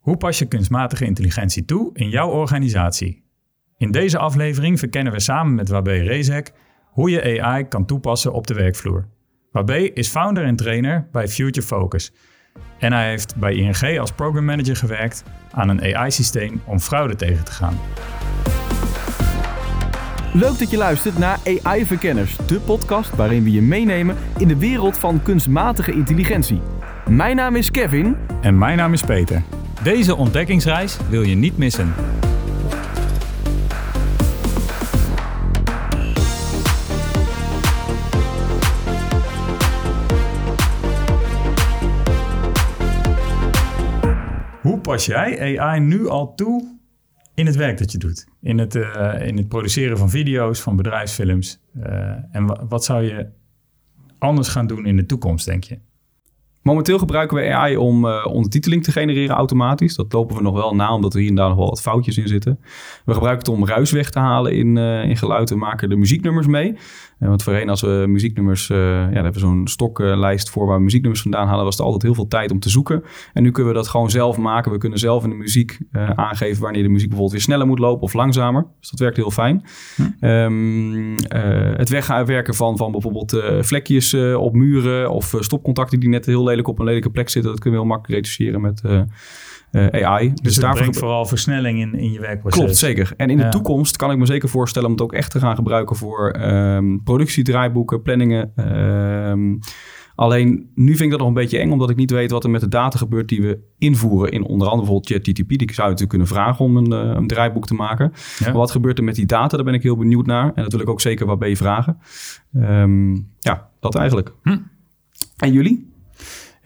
Hoe pas je kunstmatige intelligentie toe in jouw organisatie? In deze aflevering verkennen we samen met Wabé Rezek hoe je AI kan toepassen op de werkvloer. Wabé is founder en trainer bij Future Focus. En hij heeft bij ING als program manager gewerkt aan een AI-systeem om fraude tegen te gaan. Leuk dat je luistert naar AI Verkenners, de podcast waarin we je meenemen in de wereld van kunstmatige intelligentie. Mijn naam is Kevin. En mijn naam is Peter. Deze ontdekkingsreis wil je niet missen. Hoe pas jij AI nu al toe in het werk dat je doet? In het, uh, in het produceren van video's, van bedrijfsfilms. Uh, en wat zou je anders gaan doen in de toekomst, denk je? Momenteel gebruiken we AI om uh, ondertiteling te genereren automatisch. Dat lopen we nog wel na, omdat er hier en daar nog wel wat foutjes in zitten. We gebruiken het om ruis weg te halen in, uh, in geluid. We maken er muzieknummers mee. Uh, want voorheen als we muzieknummers... ja, daar hebben we zo'n stoklijst voor waar we muzieknummers vandaan halen... was het altijd heel veel tijd om te zoeken. En nu kunnen we dat gewoon zelf maken. We kunnen zelf in de muziek aangeven wanneer de muziek bijvoorbeeld weer sneller moet lopen of langzamer. Dus dat werkt heel fijn. Hm. Um, het wegwerken van, van bijvoorbeeld vlekjes op muren... of stopcontacten die net heel lelijk op een lelijke plek zitten. Dat kunnen we heel makkelijk reduceren met uh, uh, AI. Dus, dus brengt vooral versnelling in, in je werkproces. Klopt, zeker. En in de toekomst kan ik me zeker voorstellen om het ook echt te gaan gebruiken voor um, productiedraaiboeken, planningen. Um, Alleen nu vind ik dat nog een beetje eng, omdat ik niet weet wat er met de data gebeurt die we invoeren in onder andere bijvoorbeeld ChatGTP. Die zou je natuurlijk kunnen vragen om een, uh, een draaiboek te maken. Ja. Maar wat gebeurt er met die data? Daar ben ik heel benieuwd naar. En dat wil ik ook zeker wat bij je vragen. Um, ja, dat eigenlijk. Hm. En jullie?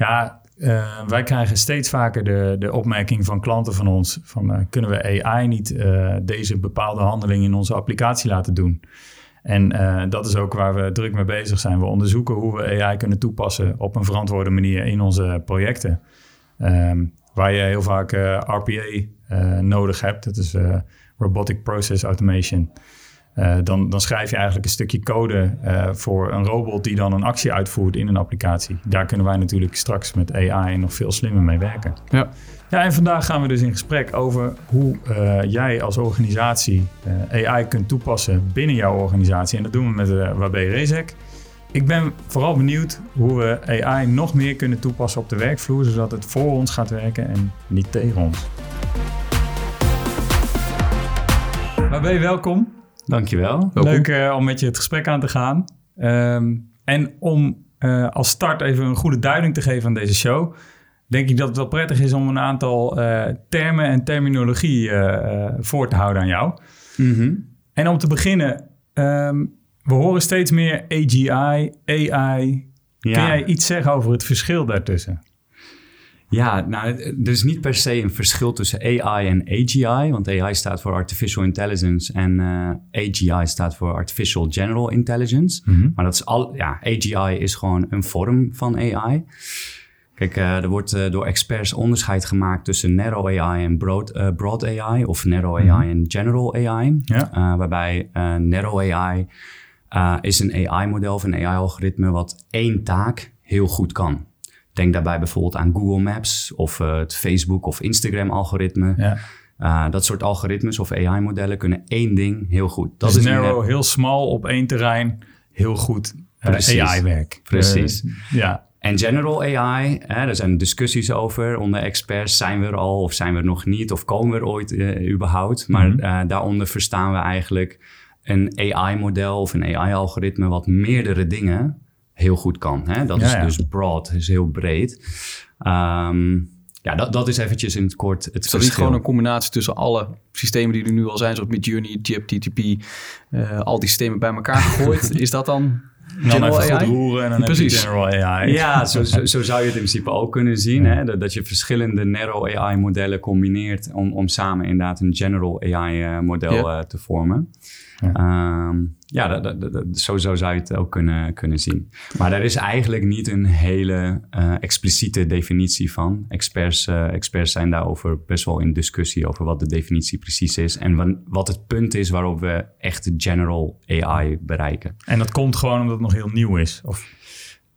Ja, uh, wij krijgen steeds vaker de, de opmerking van klanten van ons: van uh, kunnen we AI niet uh, deze bepaalde handeling in onze applicatie laten doen? En dat is ook waar we druk mee bezig zijn. We onderzoeken hoe we AI kunnen toepassen op een verantwoorde manier in onze projecten. Um, waar je heel vaak RPA nodig hebt, dat is Robotic Process Automation. Uh, dan, dan, schrijf je eigenlijk een stukje code uh, voor een robot die dan een actie uitvoert in een applicatie. Daar kunnen wij natuurlijk straks met AI nog veel slimmer mee werken. Ja. Ja, en vandaag gaan we dus in gesprek over hoe uh, jij als organisatie AI kunt toepassen binnen jouw organisatie. En dat doen we met uh, Wabé Rezek. Ik ben vooral benieuwd hoe we AI nog meer kunnen toepassen op de werkvloer, zodat het voor ons gaat werken en niet tegen ons. Wabé, welkom. Dankjewel. Leuk uh, om met je het gesprek aan te gaan. Um, en om uh, als start even een goede duiding te geven aan deze show, denk ik dat het wel prettig is om een aantal uh, termen en terminologie voor te houden aan jou. Mm -hmm. En om te beginnen, um, we horen steeds meer AGI, AI. Ja. Kun jij iets zeggen over het verschil daartussen? Ja, nou, er is niet per se een verschil tussen AI en AGI, want AI staat voor Artificial Intelligence en uh, AGI staat voor Artificial General Intelligence. Mm -hmm. Maar dat is al, ja, AGI is gewoon een vorm van AI. Kijk, uh, er wordt uh, door experts onderscheid gemaakt tussen narrow AI en broad, broad AI, of narrow AI mm -hmm. en general AI. Ja. waarbij narrow AI is een AI-model of een AI-algoritme wat één taak heel goed kan. Denk daarbij bijvoorbeeld aan Google Maps of uh, het Facebook of Instagram algoritme. Ja. Uh, dat soort algoritmes of AI-modellen kunnen één ding heel goed. Dat dus is narrow, heel smal op één terrein, heel goed AI-werk. Precies. ja. En general AI, hè, er zijn discussies over onder experts. Zijn we er al of zijn we er nog niet? Of komen we er ooit überhaupt? Maar mm -hmm. daaronder verstaan we eigenlijk een AI-model of een AI-algoritme... wat meerdere dingen heel goed kan. Hè? Dat ja, is dus broad, is heel breed. Um, ja, dat, dat is eventjes in het kort het is verschil. niet gewoon een combinatie tussen alle systemen die er nu al zijn, zoals Midjourney, GPTP, uh, al die systemen bij elkaar gegooid? is dat dan dan even AI? goed roeren en dan Precies. heb je general AI. Ja, zo, zo, zo, zou je het in principe ook kunnen zien. Hè? Dat, dat, je verschillende narrow AI modellen combineert om, om samen inderdaad een general AI uh, model ja. uh, te vormen. Ja, um, ja dat, dat, dat, zo, zo zou je het ook kunnen, kunnen zien. Maar er is eigenlijk niet een hele uh, expliciete definitie van. Experts, uh, experts zijn daarover best wel in discussie over wat de definitie precies is. En wat het punt is waarop we echt general AI bereiken. En dat komt gewoon omdat het nog heel nieuw is? Of?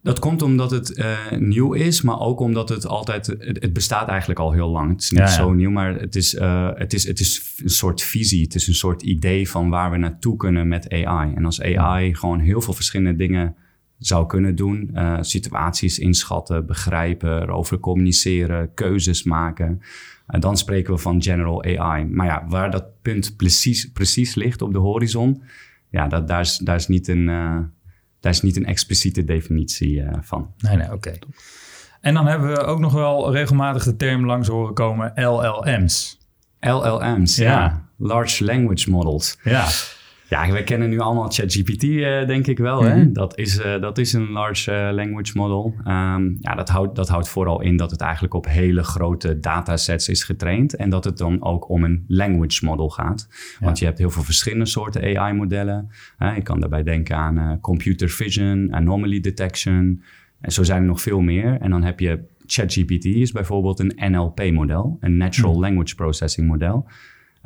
Dat komt omdat het eh, nieuw is, maar ook omdat het altijd... Het, het, bestaat eigenlijk al heel lang. Het is niet Ja, ja. zo nieuw, maar het is, eh, het, is, het is een soort visie. Het is een soort idee van waar we naartoe kunnen met AI. En als AI gewoon heel veel verschillende dingen zou kunnen doen... eh, situaties inschatten, begrijpen, erover communiceren, keuzes maken... En dan spreken we van general AI. Maar ja, waar dat punt precies, precies ligt op de horizon... Ja, dat, daar, is, daar, is niet een, daar is niet een expliciete definitie eh, van. Nee, nee, oké. En dan hebben we ook nog wel regelmatig de term langs horen komen LLM's. LLM's, ja. Ja. Large Language Models. Ja, Ja, we kennen nu allemaal ChatGPT, eh, denk ik wel. hè? Mhm. Dat, is, eh, dat is een Large eh, Language Model. Ehm, ja, dat houdt, dat houdt vooral in dat het eigenlijk op hele grote datasets is getraind. En dat het dan ook om een language model gaat. Want je hebt heel veel verschillende soorten AI-modellen. je kan daarbij denken aan computer vision, anomaly detection. En zo zijn er nog veel meer. En dan heb je ChatGPT is bijvoorbeeld een NLP-model, een Natural Language Processing model.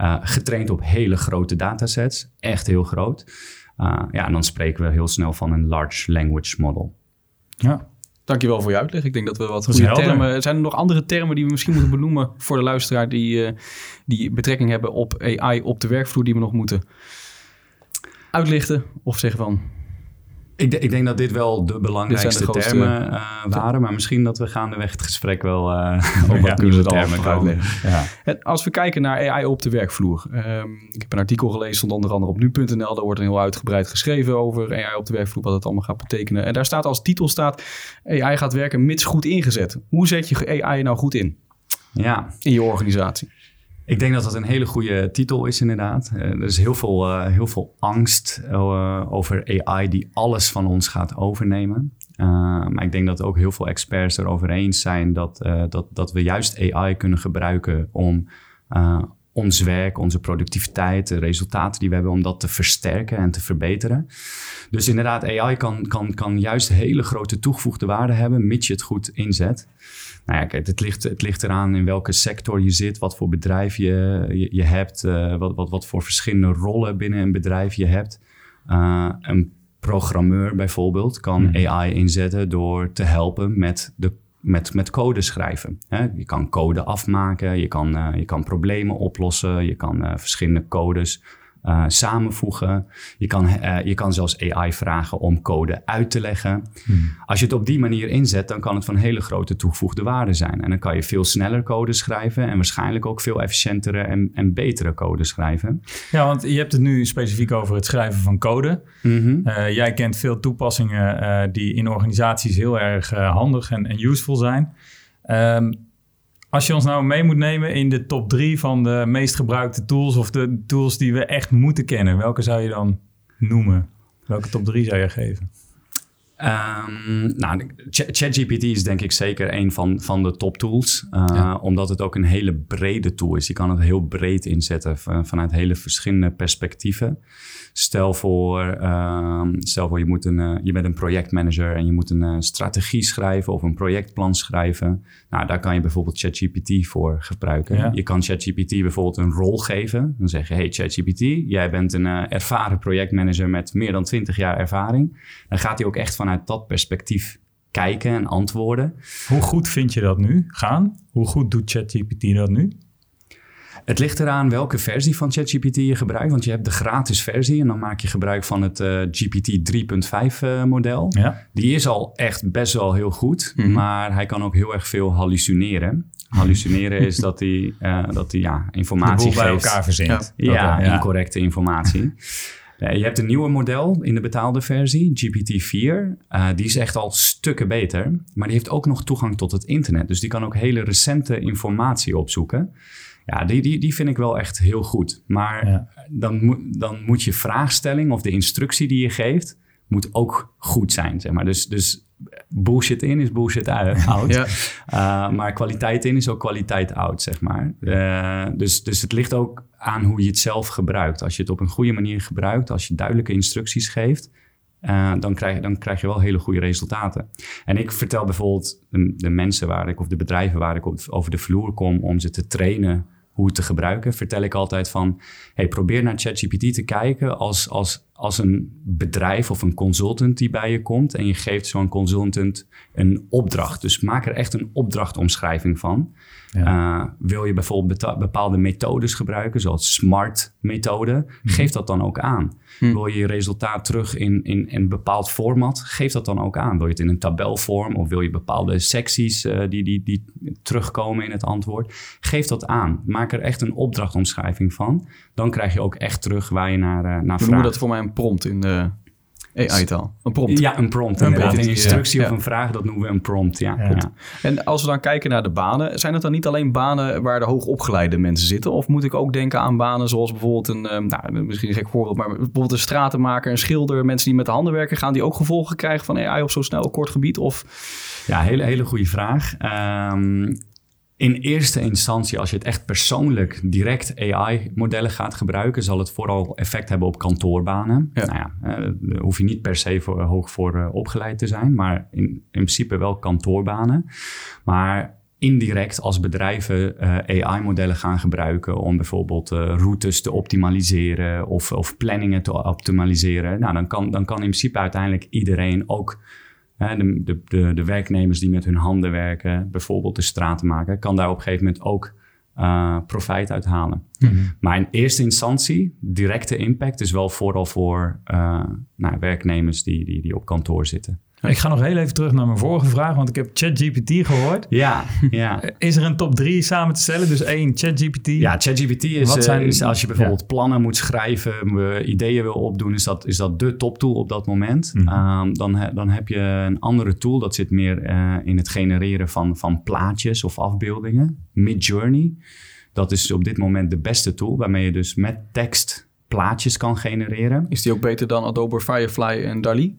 Uh, getraind op hele grote datasets, echt heel groot. Uh, ja, en dan spreken we heel snel van een large language model. ja. Dankjewel voor je uitleg. Ik denk dat we wat goede helder. termen... Zijn er nog andere termen die we misschien moeten benoemen voor de luisteraar... die, eh, die betrekking hebben op AI op de werkvloer... die we nog moeten uitlichten? Of zeggen van... Ik, ik denk dat dit wel de belangrijkste termen uh, waren. Maar misschien dat we gaandeweg het gesprek wel uh, op Ja, nieuwe het allemaal termen gaan komen. uitleggen. Ja. En Als we kijken naar AI op de werkvloer. ehm, ik heb een artikel gelezen, stond onder andere op nu.nl. Daar wordt een heel uitgebreid geschreven over AI op de werkvloer, wat het allemaal gaat betekenen. En daar staat als titel staat, AI gaat werken mits goed ingezet. Hoe zet je AI nou goed in, ja, in je organisatie? Ik denk dat dat een hele goede titel is, inderdaad. Eh, er is heel veel, eh, heel veel angst eh, over AI die alles van ons gaat overnemen. Maar ik denk dat ook heel veel experts erover eens zijn dat, dat, dat we juist AI kunnen gebruiken om ons werk, onze productiviteit, de resultaten die we hebben, om dat te versterken en te verbeteren. Dus inderdaad, AI kan, kan, kan juist hele grote toegevoegde waarde hebben, mits je het goed inzet. Nou ja, kijk, het ligt, het ligt eraan in welke sector je zit, wat voor bedrijf je, je, je hebt, uh, wat, wat, wat voor verschillende rollen binnen een bedrijf je hebt. Uh, een programmeur bijvoorbeeld kan hmm. AI inzetten door te helpen met, de, met, met code schrijven. Hè? Je kan code afmaken, je kan, uh, je kan problemen oplossen, je kan verschillende codes uh, samenvoegen. Je kan, uh, je kan zelfs AI vragen om code uit te leggen. Hmm. Als je het op die manier inzet, dan kan het van hele grote toegevoegde waarde zijn. En dan kan je veel sneller code schrijven en waarschijnlijk ook veel efficiëntere en, en betere code schrijven. Ja, want je hebt het nu specifiek over het schrijven van code. Mm -hmm. uh, jij kent veel toepassingen die in organisaties heel erg handig en, en useful zijn. Um, als je ons nou mee moet nemen in de top drie van de meest gebruikte tools of de tools die we echt moeten kennen, welke zou je dan noemen? Welke top drie zou je geven? Um, nou, ChatGPT is denk ik zeker een van, van de top tools. Uh, ja. Omdat het ook een hele brede tool is. Je kan het heel breed inzetten van, vanuit hele verschillende perspectieven. Stel voor, uh, stel voor je, moet een, uh, je bent een projectmanager en je moet een uh, strategie schrijven of een projectplan schrijven. Nou, daar kan je bijvoorbeeld ChatGPT voor gebruiken. Ja. Je kan ChatGPT bijvoorbeeld een rol geven. Dan zeg je, hey ChatGPT, jij bent een ervaren projectmanager met meer dan 20 jaar ervaring. Dan gaat hij ook echt vanuit dat perspectief kijken en antwoorden. Hoe goed vind je dat nu gaan? Hoe goed doet ChatGPT dat nu? Het ligt eraan welke versie van ChatGPT je gebruikt. Want je hebt de gratis versie en dan maak je gebruik van het uh, GPT 3.5 uh, model. Ja. Die is al echt best wel heel goed, mm -hmm. maar hij kan ook heel erg veel hallucineren. Hallucineren is dat hij, uh, dat hij ja, informatie geeft. bij elkaar verzint. Ja, ja, ja. incorrecte informatie. Uh, je hebt een nieuwe model in de betaalde versie, GPT-4. Uh, die is echt al stukken beter. Maar die heeft ook nog toegang tot het internet. Dus die kan ook hele recente informatie opzoeken. Ja, die, die, die vind ik wel echt heel goed. Maar ja. dan, moet, dan moet je vraagstelling of de instructie die je geeft... moet ook goed zijn, zeg maar. Dus, dus bullshit in is bullshit uit. ja. uh, maar kwaliteit in is ook kwaliteit out, zeg maar. Uh, dus, dus het ligt ook aan hoe je het zelf gebruikt. Als je het op een goede manier gebruikt, als je duidelijke instructies geeft... Uh, dan, krijg, dan krijg je wel hele goede resultaten. En ik vertel bijvoorbeeld de, de mensen waar ik, of de bedrijven waar ik op, over de vloer kom om ze te trainen hoe het te gebruiken, vertel ik altijd van, hey, probeer naar ChatGPT te kijken als, als, als een bedrijf of een consultant die bij je komt en je geeft zo'n consultant een opdracht. Dus maak er echt een opdrachtomschrijving van. Uh, wil je bijvoorbeeld bepaalde methodes gebruiken, zoals SMART-methode, mhm. geef dat dan ook aan. Hm. Wil je je resultaat terug in, in, in, een bepaald format, geef dat dan ook aan. Wil je het in een tabelvorm of wil je bepaalde secties uh, die, die, die terugkomen in het antwoord, geef dat aan. Maak er echt een opdrachtomschrijving van. Dan krijg je ook echt terug waar je naar, uh, naar vraagt. Noem dat voor mij een prompt in de AI-taal. Een prompt. Ja, een prompt. Een, prompt. een instructie of een vraag, dat noemen we een prompt. Ja. ja. En als we dan kijken naar de banen, zijn het dan niet alleen banen waar de hoogopgeleide mensen zitten? Of moet ik ook denken aan banen zoals bijvoorbeeld een, ehm, nou, misschien een gek voorbeeld, maar bijvoorbeeld een stratenmaker, een schilder, mensen die met de handen werken, gaan die ook gevolgen krijgen van AI op zo snel kort gebied? Of... Ja, hele, hele goede vraag. Um, in eerste instantie, als je het echt persoonlijk direct AI-modellen gaat gebruiken, zal het vooral effect hebben op kantoorbanen. Nou ja, eh, daar hoef je niet per se voor, hoog voor uh, opgeleid te zijn, maar in, in, principe wel kantoorbanen. Maar indirect als bedrijven uh, AI-modellen gaan gebruiken om bijvoorbeeld routes te optimaliseren of, of planningen te optimaliseren, nou, dan, kan, dan kan in principe uiteindelijk iedereen ook de, de, de, de, werknemers die met hun handen werken, bijvoorbeeld de straten maken, kan daar op een gegeven moment ook uh, profijt uit halen. Mhm. Maar in eerste instantie, directe impact is wel vooral voor uh, nou, werknemers die, die, die op kantoor zitten. Ik ga nog heel even terug naar mijn vorige vraag, want ik heb ChatGPT gehoord. Ja, ja. Is er een top 3 samen te stellen? Dus één, ChatGPT. Ja, ChatGPT is, Wat zijn, is als je bijvoorbeeld plannen moet schrijven, ideeën wil opdoen, is dat, is dat de toptool op dat moment. Mhm. Ehm, dan, dan heb je een andere tool, dat zit meer uh, in het genereren van, van plaatjes of afbeeldingen. Midjourney. Dat is op dit moment de beste tool, waarmee je dus met tekst plaatjes kan genereren. Is die ook beter dan Adobe Firefly en DALI?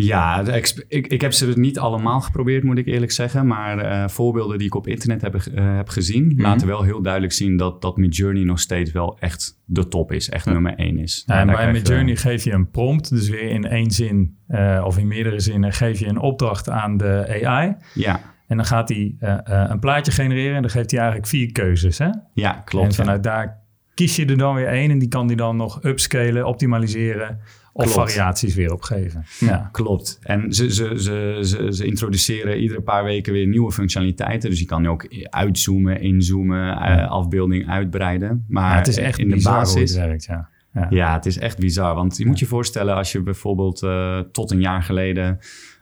Ja, ik, ik heb ze niet allemaal geprobeerd, moet ik eerlijk zeggen. Maar uh, voorbeelden die ik op internet heb, uh, heb gezien, mm -hmm. laten wel heel duidelijk zien dat, dat Midjourney nog steeds wel echt de top is, echt nummer één is. Ja, en bij Midjourney geef je een prompt, dus weer in één zin uh, of in meerdere zinnen geef je een opdracht aan de AI. Ja. En dan gaat hij een plaatje genereren en dan geeft hij eigenlijk vier keuzes. Hè? Ja, klopt. En vanuit daar kies je er dan weer één en die kan die dan nog upscalen, optimaliseren of variaties weer opgeven. Ja. Klopt. En ze, ze, ze, ze, ze introduceren iedere paar weken weer nieuwe functionaliteiten. Dus je kan ook uitzoomen, inzoomen, uh, afbeelding uitbreiden. Maar het is echt in de basis. Het werkt, ja. Ja. ja. het is echt bizar. Want je moet je voorstellen als je bijvoorbeeld uh, tot een jaar geleden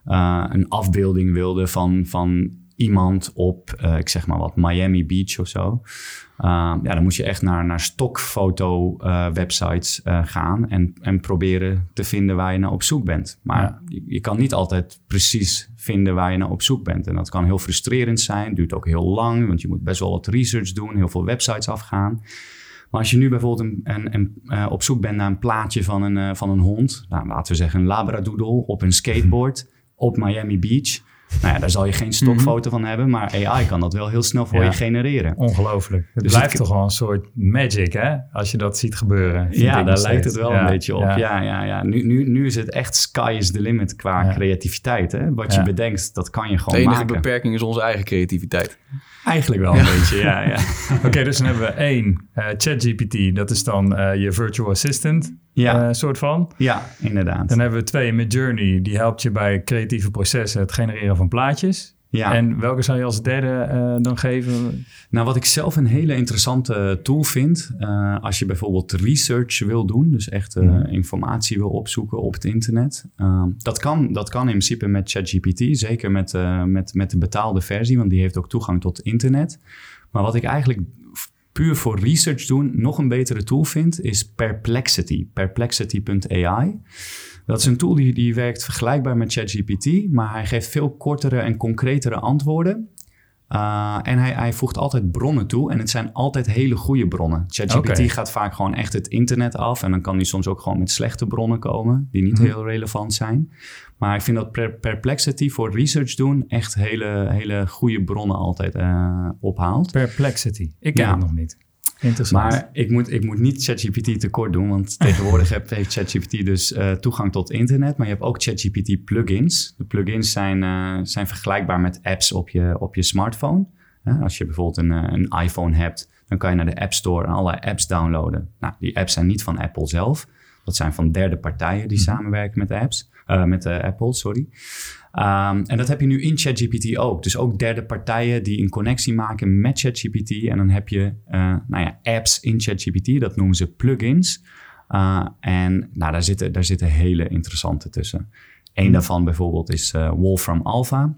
uh, een afbeelding wilde van, van iemand op, uh, ik zeg maar wat, Miami Beach of zo. Uh, ja, dan moet je echt naar, naar stokfoto-websites uh, gaan en, en proberen te vinden waar je naar op zoek bent. Maar ja. je, je, kan niet altijd precies vinden waar je naar op zoek bent. En dat kan heel frustrerend zijn, duurt ook heel lang, want je moet best wel wat research doen, heel veel websites afgaan. Maar als je nu bijvoorbeeld een, een, een, uh, op zoek bent naar een plaatje van een, uh, van een hond, nou, laten we zeggen een labradoodle op een skateboard op Miami Beach nou ja, daar zal je geen stokfoto van hebben, maar AI kan dat wel heel snel voor je genereren. Ongelooflijk. Het dus blijft toch wel een soort magic, hè? Als je dat ziet gebeuren. Ja, daar lijkt het wel een beetje op. Ja, ja, ja. Nu, nu, nu is het echt sky is the limit qua creativiteit. Hè? Wat je bedenkt, dat kan je gewoon maken. De enige beperking is onze eigen creativiteit. Eigenlijk wel een beetje, ja. ja. Oké, dus dan hebben we één, uh, ChatGPT. Dat is dan uh, je virtual assistant ja. Uh, soort van. Ja, inderdaad. Dan hebben we twee, Midjourney. Die helpt je bij creatieve processen, het genereren van plaatjes. Ja. En welke zou je als derde uh, dan geven? Nou, wat ik zelf een hele interessante tool vind, uh, als je bijvoorbeeld research wil doen, dus echt uh, mm. informatie wil opzoeken op het internet. dat, kan, dat kan in principe met ChatGPT, zeker met, met, met de betaalde versie, want die heeft ook toegang tot internet. Maar wat ik eigenlijk puur voor research doen nog een betere tool vind, is Perplexity. Perplexity.ai. Dat is een tool die, die werkt vergelijkbaar met ChatGPT, maar hij geeft veel kortere en concretere antwoorden. Uh, en hij, hij, voegt altijd bronnen toe en het zijn altijd hele goede bronnen. ChatGPT okay. gaat vaak gewoon echt het internet af en dan kan hij soms ook gewoon met slechte bronnen komen die niet mm. heel relevant zijn. Maar ik vind dat Perplexity voor research doen echt hele, hele goede bronnen altijd uh, ophaalt. Perplexity, ik ken ja. het nog niet. Interessant. Maar ik moet, ik moet niet ChatGPT tekort doen, want tegenwoordig heeft ChatGPT dus uh, toegang tot internet. Maar je hebt ook ChatGPT plugins. De plugins zijn, uh, zijn vergelijkbaar met apps op je, op je smartphone. Uh, als je bijvoorbeeld een, een iPhone hebt, dan kan je naar de App Store en allerlei apps downloaden. Nou, die apps zijn niet van Apple zelf. Dat zijn van derde partijen die samenwerken met de apps, met de Apple, sorry. Um, en dat heb je nu in ChatGPT ook. Dus ook derde partijen die een connectie maken met ChatGPT. En dan heb je uh, nou ja, apps in ChatGPT, dat noemen ze plugins. Uh, en nou, daar, zitten, daar zitten hele interessante tussen. Eén daarvan bijvoorbeeld is uh, Wolfram Alpha.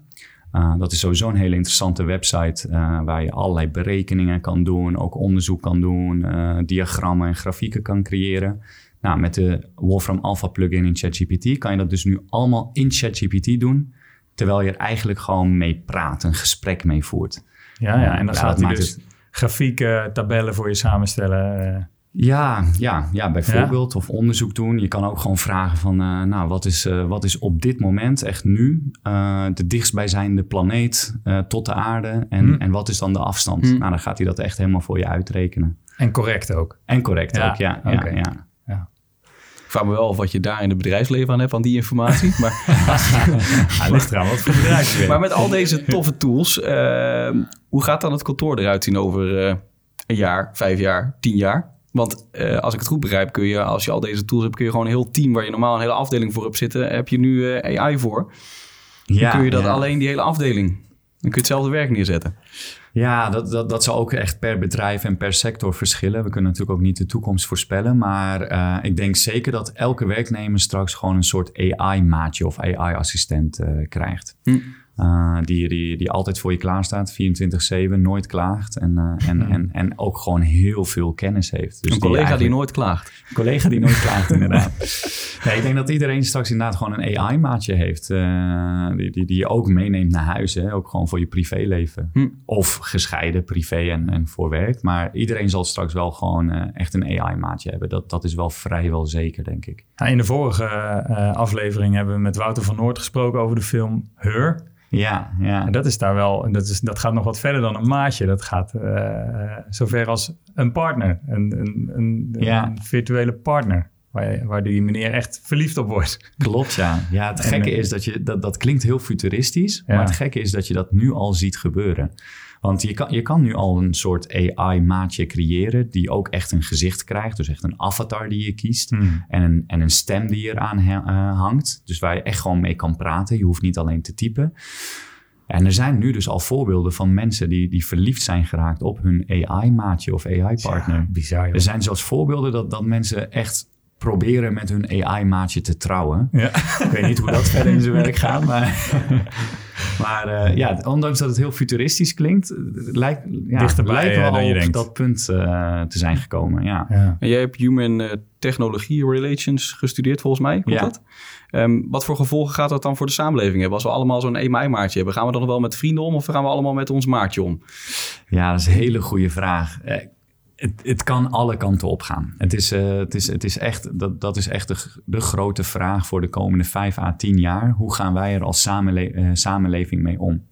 Uh, dat is sowieso een hele interessante website uh, waar je allerlei berekeningen kan doen, ook onderzoek kan doen, uh, diagrammen en grafieken kan creëren. Nou, met de Wolfram Alpha plugin in ChatGPT kan je dat dus nu allemaal in ChatGPT doen, terwijl je er eigenlijk gewoon mee praat, een gesprek mee voert. Ja, ja en dan gaat hij dus grafieken, tabellen voor je samenstellen. Ja, ja, ja bijvoorbeeld. Of onderzoek doen. Je kan ook gewoon vragen van, uh, nou, wat is, uh, wat is op dit moment, echt nu, uh, de dichtstbijzijnde planeet tot de aarde? En, mm. en wat is dan de afstand? Mm. Nou, dan gaat hij dat echt helemaal voor je uitrekenen. En correct ook. En correct ja. ook, ja. Okay. ja, ja. ja. Ik vraag me wel of wat je daar in het bedrijfsleven aan hebt, aan die informatie. Maar Hij ligt eraan wat voor bedrijfsleven. Maar met al deze toffe tools, hoe gaat dan het kantoor eruit zien over een jaar, vijf jaar, tien jaar? Want uh, als ik het goed begrijp, kun je, als je al deze tools hebt, kun je gewoon een heel team waar je normaal een hele afdeling voor hebt zitten, heb je nu uh, AI voor. Ja, dan kun je dat ja. alleen die hele afdeling. Dan kun je hetzelfde werk neerzetten. Ja, dat, dat, dat zal ook echt per bedrijf en per sector verschillen. We kunnen natuurlijk ook niet de toekomst voorspellen. Maar uh, ik denk zeker dat elke werknemer straks gewoon een soort AI-maatje of AI-assistent krijgt. Hm. Uh, die, die, die altijd voor je klaar staat, 24-7, nooit klaagt. En, uh, en, mm. en, en ook gewoon heel veel kennis heeft. Dus een collega die, die, nooit klaagt. Een collega die nooit klaagt, inderdaad. Nee, ik denk dat iedereen straks inderdaad gewoon een AI-maatje heeft. Uh, die, die, die je ook meeneemt naar huis. Hè? Ook gewoon voor je privéleven. Hm. Of gescheiden, privé en, en voor werk. Maar iedereen zal straks wel gewoon echt een AI-maatje hebben. Dat, dat is wel vrijwel zeker, denk ik. Ja, in de vorige aflevering hebben we met Wouter van Noord gesproken over de film Her. Ja, ja. En dat is daar wel, dat, is, dat gaat nog wat verder dan een maatje. Dat gaat uh, zover als een partner, een, een, een, ja. een virtuele partner. Waar, waar die meneer echt verliefd op wordt. Klopt, ja. Ja, het gekke is dat je, dat, dat klinkt heel futuristisch, ja. maar het gekke is dat je dat nu al ziet gebeuren. Want je kan, je kan nu al een soort AI-maatje creëren die ook echt een gezicht krijgt. Dus echt een avatar die je kiest. Hmm. En, een, en een stem die eraan uh, hangt. Dus waar je echt gewoon mee kan praten. Je hoeft niet alleen te typen. En er zijn nu dus al voorbeelden van mensen die, die verliefd zijn geraakt op hun AI-maatje of AI-partner. Ja, bizar. Joh. Er zijn zelfs voorbeelden dat, dat mensen echt proberen met hun AI-maatje te trouwen. Ja. Ik weet niet hoe dat verder in zijn werk gaat, maar... maar uh, ja, ondanks dat het heel futuristisch klinkt, lijkt, ja, Dichterbij, lijkt wel dan je op denkt. dat punt uh, te zijn gekomen. Ja. Ja. En jij hebt Human Technology Relations gestudeerd volgens mij, klopt Ja. dat? Um, wat voor gevolgen gaat dat dan voor de samenleving hebben? Als we allemaal zo'n EMI-maatje hebben, gaan we dan nog wel met vrienden om of gaan we allemaal met ons maatje om? Ja, dat is een hele goede vraag. Eh, het, het kan alle kanten op gaan. Het is, uh, het is, het is echt, dat, dat is echt de, de grote vraag voor de komende vijf à tien jaar. Hoe gaan wij er als samenle uh, samenleving mee om?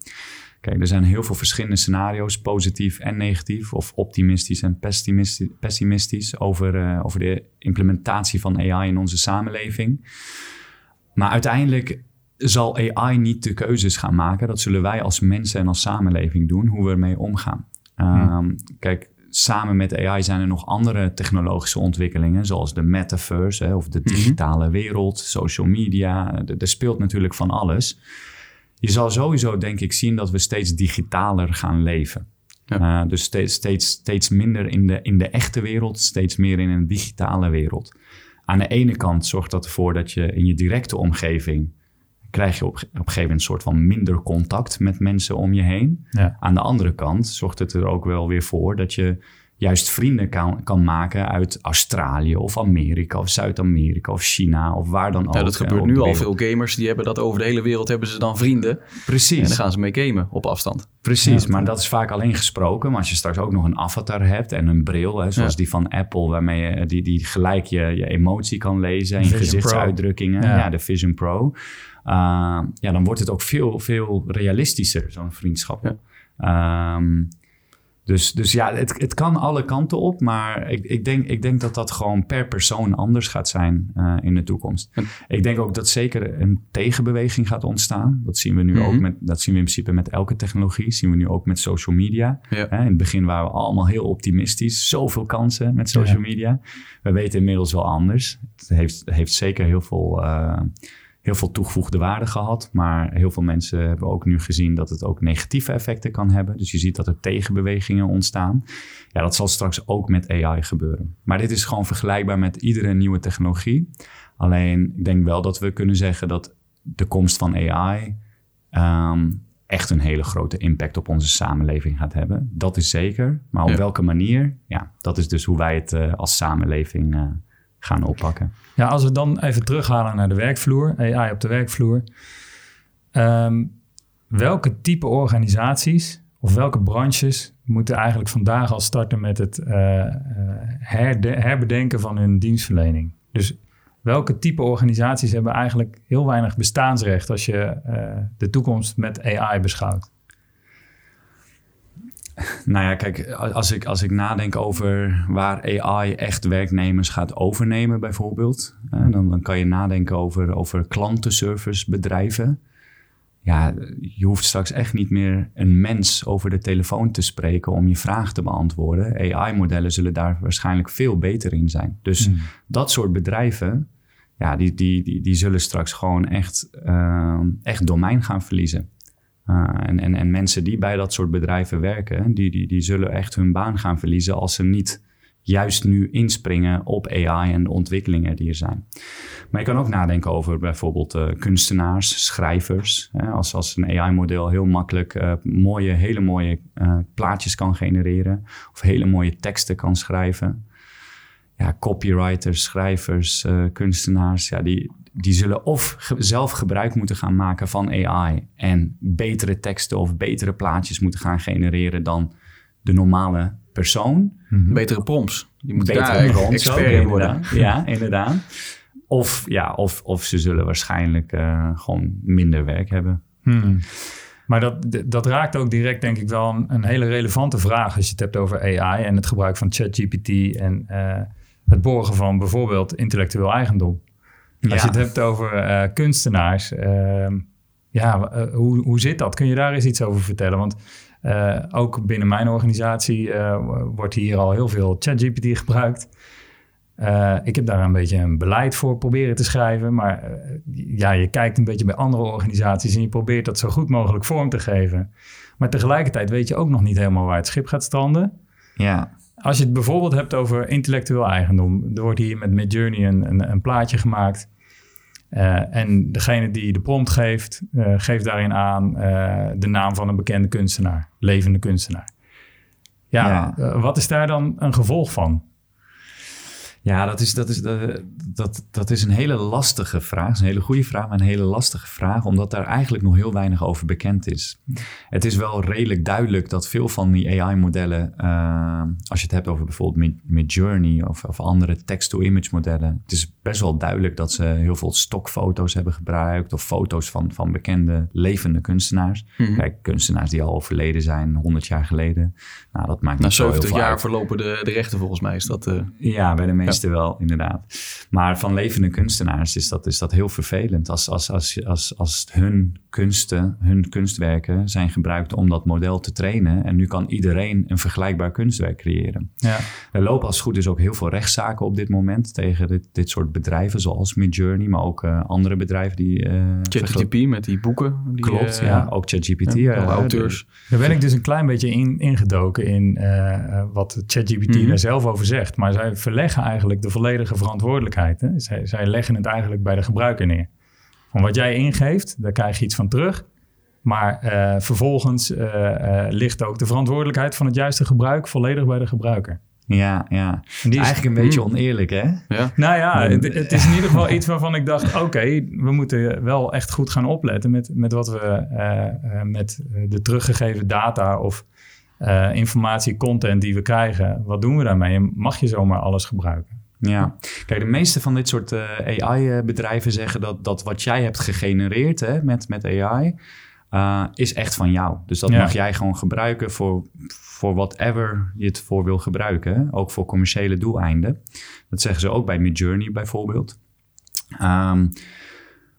Kijk, er zijn heel veel verschillende scenario's, positief en negatief, of optimistisch en pessimistisch, pessimistisch over, uh, over de implementatie van AI in onze samenleving. Maar uiteindelijk zal AI niet de keuzes gaan maken. Dat zullen wij als mensen en als samenleving doen, hoe we ermee omgaan. Hmm. Um, kijk, samen met AI zijn er nog andere technologische ontwikkelingen, zoals de metaverse hè, of de digitale mm-hmm. wereld, social media. Er speelt natuurlijk van alles. Je zal sowieso, denk ik, zien dat we steeds digitaler gaan leven. Ja. Uh, dus steeds, steeds, steeds minder in de, in de echte wereld, steeds meer in een digitale wereld. Aan de ene kant zorgt dat ervoor dat je in je directe omgeving krijg je op, op een gegeven moment een soort van minder contact met mensen om je heen. Ja. Aan de andere kant zorgt het er ook wel weer voor dat je juist vrienden kan, kan maken uit Australië of Amerika of Zuid-Amerika of China of waar dan ook. Ja, dat gebeurt nu al. Veel gamers die hebben dat over de hele wereld hebben ze dan vrienden. Precies. En dan gaan ze mee gamen op afstand. Precies, ja, maar dat is vaak alleen gesproken. Maar als je straks ook nog een avatar hebt en een bril, hè, zoals ja. die van Apple, waarmee je die, die gelijk je, je emotie kan lezen en je gezichtsuitdrukkingen. Ja. ja. de Vision Pro. Uh, ja, dan wordt het ook veel, veel realistischer, zo'n vriendschap. Ja. Um, Dus, dus ja, het, het kan alle kanten op, maar ik, ik, denk, ik denk dat dat gewoon per persoon anders gaat zijn uh, in de toekomst. Ik denk ook dat zeker een tegenbeweging gaat ontstaan. Dat zien we nu ook met, dat zien we in principe met elke technologie, zien we nu ook met social media. Ja. in het begin waren we allemaal heel optimistisch, zoveel kansen met social media. We weten inmiddels wel anders. Het heeft, heeft zeker heel veel. Uh, heel veel toegevoegde waarde gehad. Maar heel veel mensen hebben ook nu gezien dat het ook negatieve effecten kan hebben. Dus je ziet dat er tegenbewegingen ontstaan. Ja, dat zal straks ook met AI gebeuren. Maar dit is gewoon vergelijkbaar met iedere nieuwe technologie. Alleen ik denk wel dat we kunnen zeggen dat de komst van AI ehm, echt een hele grote impact op onze samenleving gaat hebben. Dat is zeker. Maar op welke manier? Ja, dat is dus hoe wij het uh, als samenleving uh, gaan oppakken. Ja, als we dan even terughalen naar de werkvloer, AI op de werkvloer. Ehm, welke type organisaties of welke branches moeten eigenlijk vandaag al starten met het uh, herbedenken van hun dienstverlening? Dus welke type organisaties hebben eigenlijk heel weinig bestaansrecht als je uh, de toekomst met AI beschouwt? Nou ja, kijk, als ik, als ik nadenk over waar AI echt werknemers gaat overnemen, bijvoorbeeld, dan, dan kan je nadenken over, over klantenservicebedrijven. Ja, je hoeft straks echt niet meer een mens over de telefoon te spreken om je vraag te beantwoorden. AI-modellen zullen daar waarschijnlijk veel beter in zijn. Dus hmm. dat soort bedrijven, ja, die, die, die, die zullen straks gewoon echt, uh, echt domein gaan verliezen. Uh, en, en, en mensen die bij dat soort bedrijven werken, die, die, die zullen echt hun baan gaan verliezen als ze niet juist nu inspringen op AI en de ontwikkelingen die er zijn. Maar je kan ook nadenken over bijvoorbeeld uh, kunstenaars, schrijvers. Hè, als, als een AI-model heel makkelijk uh, mooie, hele mooie plaatjes kan genereren of hele mooie teksten kan schrijven. Ja, copywriters, schrijvers, kunstenaars, ja, die, die zullen of zelf gebruik moeten gaan maken van AI en betere teksten of betere plaatjes moeten gaan genereren dan de normale persoon. Mhm. Betere prompts. Die moeten betere daar expert in worden. Ja, inderdaad. Of, ja, of, of ze zullen waarschijnlijk uh, gewoon minder werk hebben. Hmm. Maar dat, dat raakt ook direct, denk ik, wel een, een, hele relevante vraag als je het hebt over AI en het gebruik van ChatGPT en uh, het borgen van bijvoorbeeld intellectueel eigendom. Als je het hebt over uh, kunstenaars, ehm, ja, uh, hoe, hoe zit dat? Kun je daar eens iets over vertellen? Want uh, ook binnen mijn organisatie wordt hier al heel veel ChatGPT gebruikt. ik heb daar een beetje een beleid voor proberen te schrijven. Maar ja, je kijkt een beetje bij andere organisaties en je probeert dat zo goed mogelijk vorm te geven. Maar tegelijkertijd weet je ook nog niet helemaal waar het schip gaat stranden. Ja. Als je het bijvoorbeeld hebt over intellectueel eigendom. Er wordt hier met Midjourney een, een, een plaatje gemaakt. Uh, en degene die de prompt geeft, uh, geeft daarin aan uh, de naam van een bekende kunstenaar, levende kunstenaar. Ja, ja. wat is daar dan een gevolg van? Ja, dat is, dat, is, dat, dat is een hele lastige vraag. een hele goede vraag, maar een hele lastige vraag, omdat daar eigenlijk nog heel weinig over bekend is. Het is wel redelijk duidelijk dat veel van die AI-modellen, uh, als je het hebt over bijvoorbeeld Midjourney of, of andere text-to-image modellen, het is best wel duidelijk dat ze heel veel stokfoto's hebben gebruikt of foto's van, van bekende levende kunstenaars. Mm Kijk, kunstenaars die al overleden zijn, 100 jaar geleden. Nou, dat maakt Na 70 jaar verlopen de, de rechten volgens mij. Is dat, uh... Ja, bij de meeste wel, inderdaad. Maar van levende kunstenaars is dat, is dat heel vervelend. Als, als, als, als, als hun kunsten, hun kunstwerken zijn gebruikt om dat model te trainen. En nu kan iedereen een vergelijkbaar kunstwerk creëren. Ja. Er lopen als het goed is ook heel veel rechtszaken op dit moment tegen dit, dit soort bedrijven, zoals Midjourney, maar ook uh, andere bedrijven die. Uh, ChatGPT met die boeken. Die, Klopt, uh, ja. Ook ChatGPT. Ja, auteurs. Daar ben ik dus een klein beetje in, ingedoken in wat ChatGPT mm -hmm. daar zelf over zegt. Maar zij verleggen eigenlijk de volledige verantwoordelijkheid. Hè? Zij, zij leggen het eigenlijk bij de gebruiker neer. Van wat jij ingeeft, daar krijg je iets van terug. Maar uh, vervolgens uh, uh, ligt ook de verantwoordelijkheid van het juiste gebruik volledig bij de gebruiker. Ja, ja. Die is eigenlijk een beetje oneerlijk, hè? Ja. Nou ja, het, het, is in ieder geval iets waarvan ik dacht... oké, we moeten wel echt goed gaan opletten... met, met wat we met de teruggegeven data... of informatie, content die we krijgen... wat doen we daarmee? mag je zomaar alles gebruiken? Ja, kijk, de meeste van dit soort uh, AI-bedrijven zeggen dat, dat wat jij hebt gegenereerd hè, met, met AI, uh, is echt van jou. Dus dat Ja. mag jij gewoon gebruiken voor, voor whatever je het voor wil gebruiken. Ook voor commerciële doeleinden. Dat zeggen ze ook bij Midjourney bijvoorbeeld. Ehm,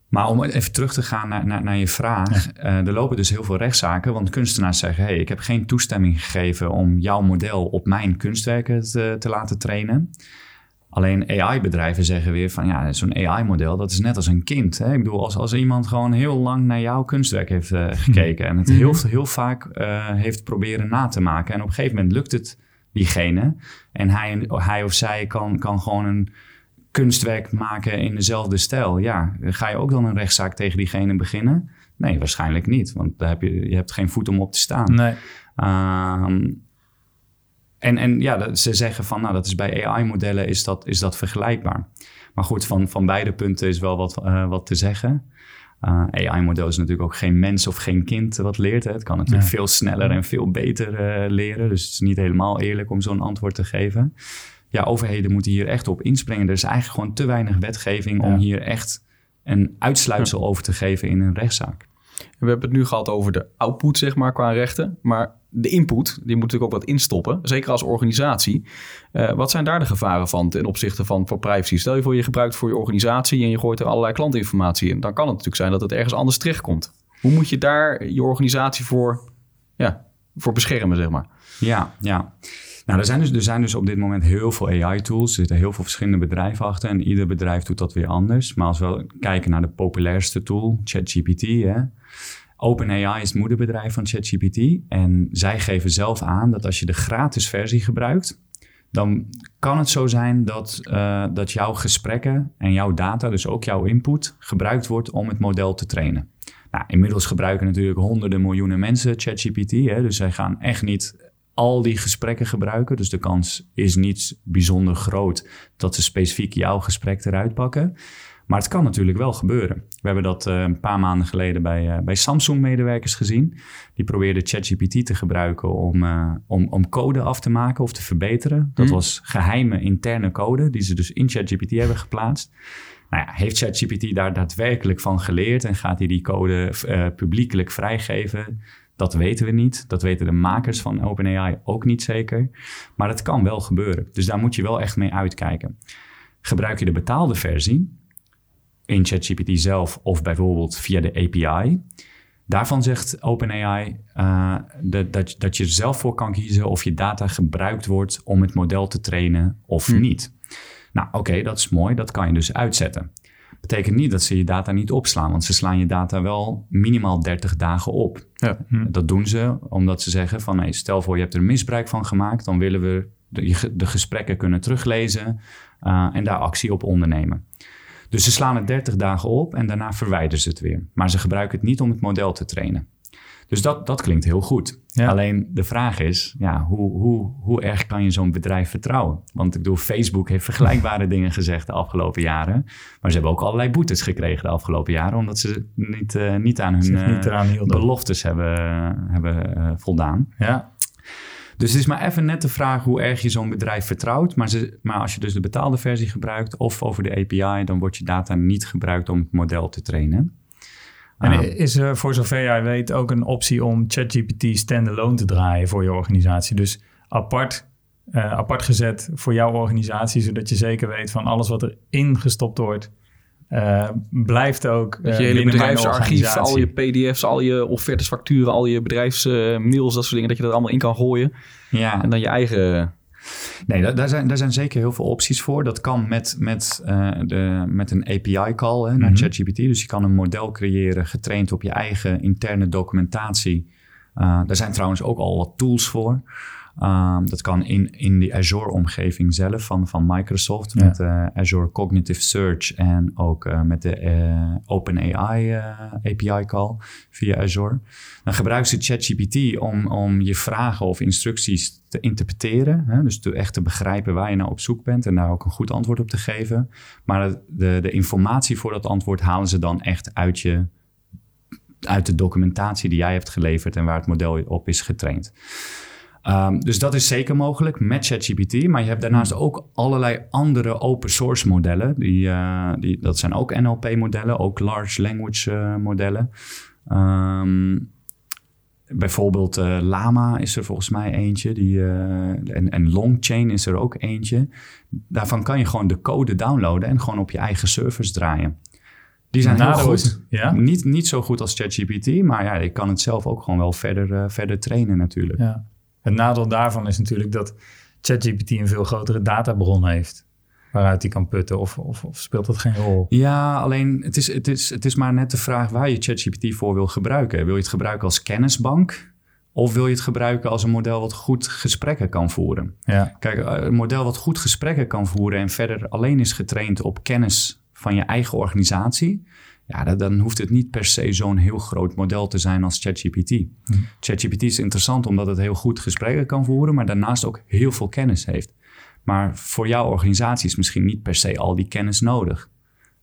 maar om even terug te gaan naar, naar, naar je vraag. eh, er lopen dus heel veel rechtszaken. Want kunstenaars zeggen... hey, ik heb geen toestemming gegeven om jouw model op mijn kunstwerken te, te laten trainen. Alleen AI-bedrijven zeggen weer van... ja, zo'n AI-model, dat is net als een kind. Hè? Ik bedoel, als, als iemand gewoon heel lang naar jouw kunstwerk heeft eh, gekeken... en het heel, heel vaak eh, heeft proberen na te maken... en op een gegeven moment lukt het diegene... en hij, hij of zij kan, kan gewoon een kunstwerk maken in dezelfde stijl. Ja, ga je ook dan een rechtszaak tegen diegene beginnen? Nee, waarschijnlijk niet, want daar heb je, je hebt geen voet om op te staan. Nee. Ehm, en, en ja, ze zeggen van, nou, dat is bij AI-modellen is dat, is dat vergelijkbaar. Maar goed, van, van beide punten is wel wat, eh, wat te zeggen. Eh, AI-model is natuurlijk ook geen mens of geen kind wat leert. Hè. Het kan natuurlijk Ja. veel sneller en veel beter eh, leren. Dus het is niet helemaal eerlijk om zo'n antwoord te geven. Ja, overheden moeten hier echt op inspringen. Er is eigenlijk gewoon te weinig wetgeving om hier echt een uitsluitsel over te geven in een rechtszaak. We hebben het nu gehad over de output, zeg maar, qua rechten. Maar de input, die moet natuurlijk ook wat instoppen. Zeker als organisatie. Eh, wat zijn daar de gevaren van ten opzichte van voor privacy? Stel je voor je gebruikt voor je organisatie en je gooit er allerlei klantinformatie in. Dan kan het natuurlijk zijn dat het ergens anders terechtkomt. Hoe moet je daar je organisatie voor, ja, voor beschermen, zeg maar? Ja, ja. Nou, er zijn, dus, er zijn dus op dit moment heel veel AI-tools. Er zitten heel veel verschillende bedrijven achter. En ieder bedrijf doet dat weer anders. Maar als we kijken naar de populairste tool, ChatGPT. Hè, OpenAI is het moederbedrijf van ChatGPT. En zij geven zelf aan dat als je de gratis versie gebruikt... dan kan het zo zijn dat, eh, dat jouw gesprekken en jouw data... dus ook jouw input, gebruikt wordt om het model te trainen. Nou, inmiddels gebruiken natuurlijk honderden miljoenen mensen ChatGPT. Dus zij gaan echt niet al die gesprekken gebruiken. Dus de kans is niet bijzonder groot dat ze specifiek jouw gesprek eruit pakken. Maar het kan natuurlijk wel gebeuren. We hebben dat eh, een paar maanden geleden bij, eh, bij Samsung-medewerkers gezien. Die probeerden ChatGPT te gebruiken om, eh, om, om code af te maken of te verbeteren. Dat Hmm. was geheime interne code die ze dus in ChatGPT hebben geplaatst. Nou ja, heeft ChatGPT daar daadwerkelijk van geleerd en gaat hij die code publiekelijk vrijgeven? Dat weten we niet. Dat weten de makers van OpenAI ook niet zeker. Maar het kan wel gebeuren. Dus daar moet je wel echt mee uitkijken. Gebruik je de betaalde versie in ChatGPT zelf of bijvoorbeeld via de API. Daarvan zegt OpenAI eh, dat, dat, dat je er zelf voor kan kiezen of je data gebruikt wordt om het model te trainen of Hm. niet. Nou, oké, dat is mooi. Dat kan je dus uitzetten. Betekent niet dat ze je data niet opslaan, want ze slaan je data wel minimaal 30 dagen op. Ja. Dat doen ze omdat ze zeggen van hey, stel voor je hebt er misbruik van gemaakt, dan willen we de, de gesprekken kunnen teruglezen uh, en daar actie op ondernemen. Dus ze slaan het 30 dagen op en daarna verwijderen ze het weer. Maar ze gebruiken het niet om het model te trainen. Dus dat, dat klinkt heel goed. Ja. Alleen de vraag is, ja, hoe, hoe, hoe erg kan je zo'n bedrijf vertrouwen? Want ik bedoel, Facebook heeft vergelijkbare dingen gezegd de afgelopen jaren. Maar ze hebben ook allerlei boetes gekregen de afgelopen jaren... omdat ze niet, uh, niet aan hun niet hielden. beloftes hebben, hebben uh, voldaan. Ja. Dus het is maar even net de vraag hoe erg je zo'n bedrijf vertrouwt. Maar, ze, maar als je dus de betaalde versie gebruikt of over de API... dan wordt je data niet gebruikt om het model te trainen. En is er voor zover jij weet ook een optie om ChatGPT standalone te draaien voor je organisatie? Dus apart, uh, apart gezet voor jouw organisatie, zodat je zeker weet van alles wat er ingestopt wordt, uh, blijft ook. Je hele bedrijfsarchief, al je PDF's, al je offertes, facturen, al je bedrijfsmails, dat soort dingen, dat je dat allemaal in kan gooien. Ja. En dan je eigen. Nee, daar, daar, zijn, daar zijn zeker heel veel opties voor. Dat kan met, met, uh, de, met een API-call naar mm -hmm. ChatGPT. Dus je kan een model creëren getraind op je eigen interne documentatie. Uh, daar zijn trouwens ook al wat tools voor. Um, dat kan in, in de Azure-omgeving zelf van, van Microsoft ja. met uh, Azure Cognitive Search en ook uh, met de uh, OpenAI API-call via Azure. Dan gebruiken ze ChatGPT om, om je vragen of instructies te interpreteren. Hè? Dus te, echt te begrijpen waar je nou op zoek bent en daar ook een goed antwoord op te geven. Maar de, de informatie voor dat antwoord halen ze dan echt uit je uit de documentatie die jij hebt geleverd en waar het model op is getraind. Um, dus dat is zeker mogelijk met ChatGPT. Maar je hebt daarnaast ook allerlei andere open source modellen. Die, uh, die, dat zijn ook NLP-modellen, ook large language uh, modellen. Ehm, bijvoorbeeld uh, Lama is er volgens mij eentje. Die, en, en Longchain is er ook eentje. Daarvan kan je gewoon de code downloaden en gewoon op je eigen servers draaien. Die zijn heel goed. Ja? Niet, niet zo goed als ChatGPT, maar ja, je kan het zelf ook gewoon wel verder, verder trainen natuurlijk. Ja. Het nadeel daarvan is natuurlijk dat ChatGPT een veel grotere databron heeft waaruit die kan putten? Of, of, of, speelt dat geen rol? Ja, alleen het is, het, is, het is maar net de vraag waar je ChatGPT voor wil gebruiken. Wil je het gebruiken als kennisbank? Of wil je het gebruiken als een model wat goed gesprekken kan voeren? Ja. Kijk, eh, een model wat goed gesprekken kan voeren en verder alleen is getraind op kennis van je eigen organisatie. Ja, dan hoeft het niet per se zo'n heel groot model te zijn als ChatGPT. Hm. ChatGPT is interessant omdat het heel goed gesprekken kan voeren, maar daarnaast ook heel veel kennis heeft. Maar voor jouw organisatie is misschien niet per se al die kennis nodig.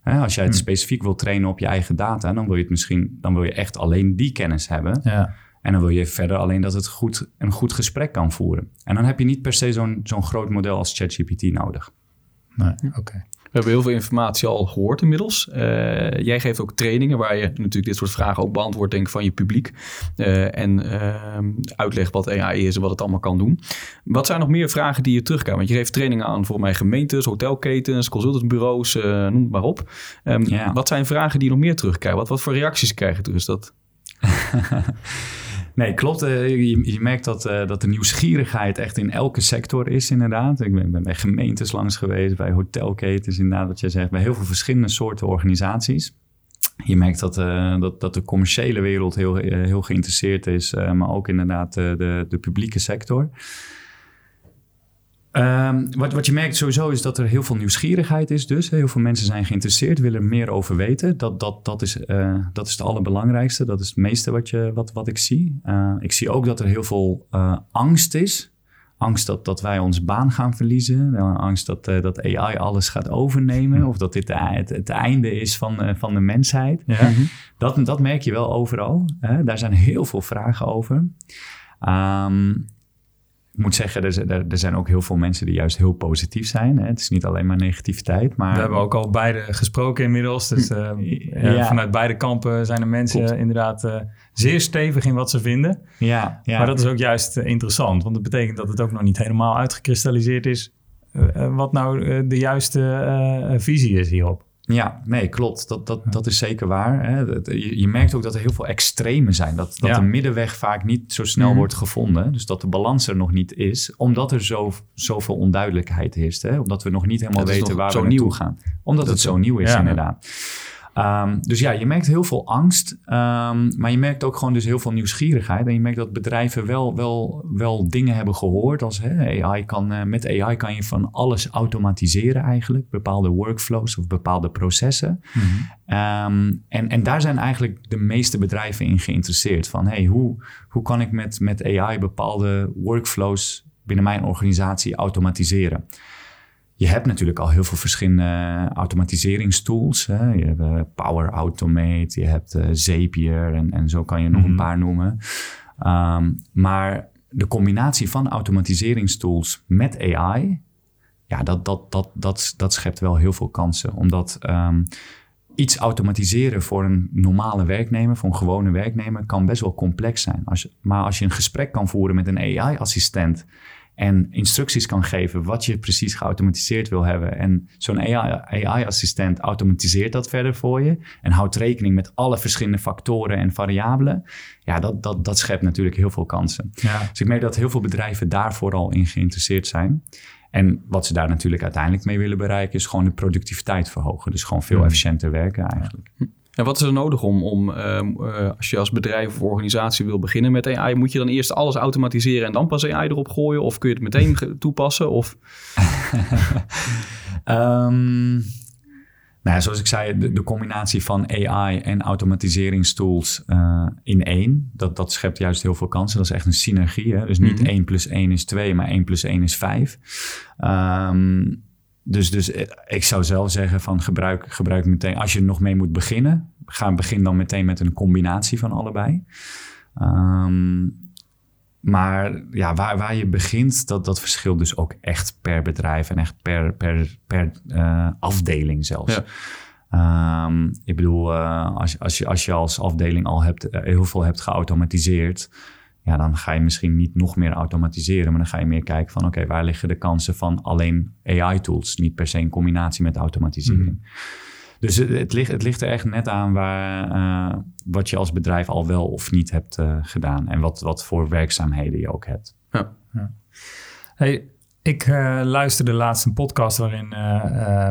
als jij het hm. specifiek wil trainen op je eigen data, dan wil je het misschien, dan wil je echt alleen die kennis hebben. Ja. En dan wil je verder alleen dat het goed, een goed gesprek kan voeren. En dan heb je niet per se zo'n zo'n groot model als ChatGPT nodig. Nee, oké. Hebben heel veel informatie al gehoord inmiddels. Uh, jij geeft ook trainingen waar je natuurlijk dit soort vragen ook beantwoordt denk ik, van je publiek. Uh, en uh, uitlegt wat AI is en wat het allemaal kan doen. Wat zijn nog meer vragen die je terugkomen? Want je geeft trainingen aan voor mij gemeentes, hotelketens, consultantsbureaus, noem het maar op. Um, Wat zijn vragen die je nog meer terugkrijgen? Wat, wat voor reacties krijg je terug? Is dat... Nee, klopt. Eh, je, je, merkt dat, uh, dat de nieuwsgierigheid echt in elke sector is, inderdaad. Ik ben, bij gemeentes langs geweest, bij hotelketens, inderdaad, wat jij zegt, bij heel veel verschillende soorten organisaties. Je merkt dat, uh, dat, dat de commerciële wereld heel, heel geïnteresseerd is, maar ook inderdaad de, de publieke sector. Um, wat, wat je merkt sowieso is dat er heel veel nieuwsgierigheid is. Dus heel veel mensen zijn geïnteresseerd, willen er meer over weten. Dat, dat, dat, is, uh, dat is het allerbelangrijkste. Dat is het meeste wat, je, wat, wat ik zie. Uh, ik zie ook dat er heel veel uh, angst is. Angst dat, dat wij onze baan gaan verliezen. Angst dat, dat AI alles gaat overnemen. Of dat dit het, het einde is van, van de mensheid. Ja. dat, dat merk je wel overal. Daar zijn heel veel vragen over. Um, ik moet zeggen, er, er, zijn ook heel veel mensen die juist heel positief zijn. Hè. Het is niet alleen maar negativiteit. Maar... We hebben ook al beide gesproken inmiddels. Dus uh, ja. vanuit beide kampen zijn er mensen inderdaad uh, zeer stevig in wat ze vinden. Ja, ja. Maar dat is ook juist uh, interessant. Want dat betekent dat het ook nog niet helemaal uitgekristalliseerd is... wat nou de juiste visie is hierop. Ja, nee, klopt. Dat, dat, dat is zeker waar. Hè. Je, je, merkt ook dat er heel veel extremen zijn. Dat, dat de middenweg vaak niet zo snel mhm. wordt gevonden. Dus dat de balans er nog niet is. Omdat er zo, zoveel onduidelijkheid heerst. Hè. Omdat we nog niet helemaal weten waar we naartoe gaan. Omdat het zo nieuw is, inderdaad. Um, dus ja, je merkt heel veel angst, um, maar je merkt ook gewoon dus heel veel nieuwsgierigheid. En je merkt dat bedrijven wel, wel, wel dingen hebben gehoord als hè, AI kan, uh, met AI kan je van alles automatiseren eigenlijk. Bepaalde workflows of bepaalde processen. Mm -hmm. um, en, en daar zijn eigenlijk de meeste bedrijven in geïnteresseerd. Van hey, hoe, hoe kan ik met, met AI bepaalde workflows binnen mijn organisatie automatiseren? Je hebt natuurlijk al heel veel verschillende automatiseringstools. Hè. Je hebt uh, Power Automate, je hebt uh, Zapier en, en zo kan je nog een mhm. paar noemen. Um, maar de combinatie van automatiseringstools met AI, ja, dat, dat, dat, dat, dat schept wel heel veel kansen. Omdat um, iets automatiseren voor een normale werknemer, voor een gewone werknemer, kan best wel complex zijn. Als, maar als je een gesprek kan voeren met een AI-assistent en instructies kan geven wat je precies geautomatiseerd wil hebben. En zo'n AI-assistent automatiseert dat verder voor je en houdt rekening met alle verschillende factoren en variabelen. Ja, dat, dat, dat schept natuurlijk heel veel kansen. Ja. Dus ik merk dat heel veel bedrijven daar vooral in geïnteresseerd zijn. En wat ze daar natuurlijk uiteindelijk mee willen bereiken, is gewoon de productiviteit verhogen. Dus gewoon veel efficiënter werken eigenlijk. En wat is er nodig om, om ehm, eh, als je als bedrijf of organisatie wil beginnen met AI, moet je dan eerst alles automatiseren en dan pas AI erop gooien? Of kun je het meteen toepassen? Of? um, nou ja, zoals ik zei, de, de, combinatie van AI en automatiseringstools uh, in één, dat, dat schept juist heel veel kansen. Dat is echt een synergie. Hè? Dus niet mm 1 plus 1 is 2, maar 1 plus 1 is 5. Um, dus, dus eh, ik zou zelf zeggen van gebruik, gebruik meteen, als je er nog mee moet beginnen, ga begin dan meteen met een combinatie van allebei. Um, maar ja, waar, waar je begint, dat, dat verschilt dus ook echt per bedrijf en echt per, per, per uh, afdeling zelfs. Ja. Ehm, ik bedoel, uh, als, als, je, als je als afdeling al hebt, uh, heel veel hebt geautomatiseerd, ja, dan ga je misschien niet nog meer automatiseren, maar dan ga je meer kijken van oké, waar liggen de kansen van alleen AI-tools, niet per se in combinatie met automatisering. Mm. Dus het, het, ligt, het ligt er echt net aan waar, uh, wat je als bedrijf al wel of niet hebt gedaan en wat, wat voor werkzaamheden je ook hebt. Ja. ja. Hey, ik luisterde laatst een podcast waarin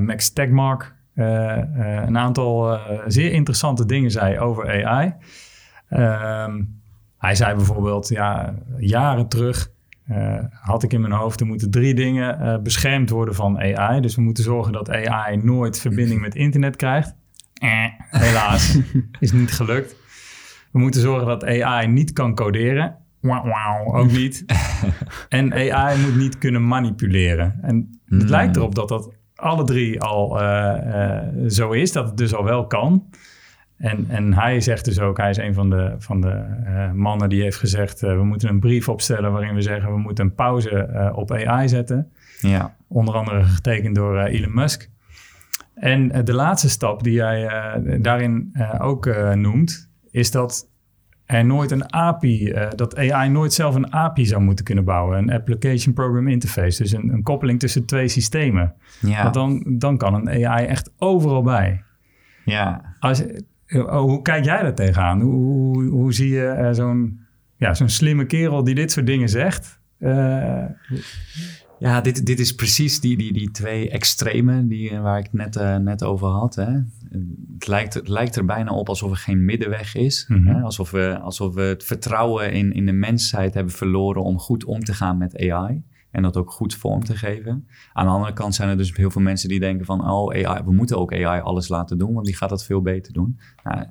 Max Tegmark eh, eh, een aantal eh, zeer interessante dingen zei over AI. Ehm, hij zei bijvoorbeeld, ja, jaren terug had ik in mijn hoofd, er moeten drie dingen beschermd worden van AI. Dus we moeten zorgen dat AI nooit verbinding met internet krijgt. helaas, is niet gelukt. We moeten zorgen dat AI niet kan coderen. Wauw, ook niet. en AI moet niet kunnen manipuleren. En het hmm. lijkt erop dat dat alle drie al uh, zo is, dat het dus al wel kan. En, en hij zegt dus ook, hij is een van de, van de uh, mannen die heeft gezegd: we moeten een brief opstellen waarin we zeggen we moeten een pauze op AI zetten. Ja. Onder andere getekend door Elon Musk. En de laatste stap die hij daarin ook noemt, is dat er nooit een API, dat AI nooit zelf een API zou moeten kunnen bouwen. Een Application Program Interface. Dus een, een koppeling tussen twee systemen. Ja. Want dan, dan kan een AI echt overal bij. Ja. Als, hoe kijk jij daar tegenaan? Hoe, hoe, hoe zie je uh, zo'n ja, zo'n slimme kerel die dit soort dingen zegt? Ja, dit, dit is precies die, die, die twee extremen die, waar ik het net, net over had. Hè? het, lijkt, het lijkt er bijna op alsof er geen middenweg is. Mhm. hè? Alsof, we, alsof we het vertrouwen in, in de mensheid hebben verloren om goed om te gaan met AI. En dat ook goed vorm te geven. Aan de andere kant zijn er dus heel veel mensen die denken van... oh, AI, we moeten ook AI alles laten doen, want die gaat dat veel beter doen. Nou,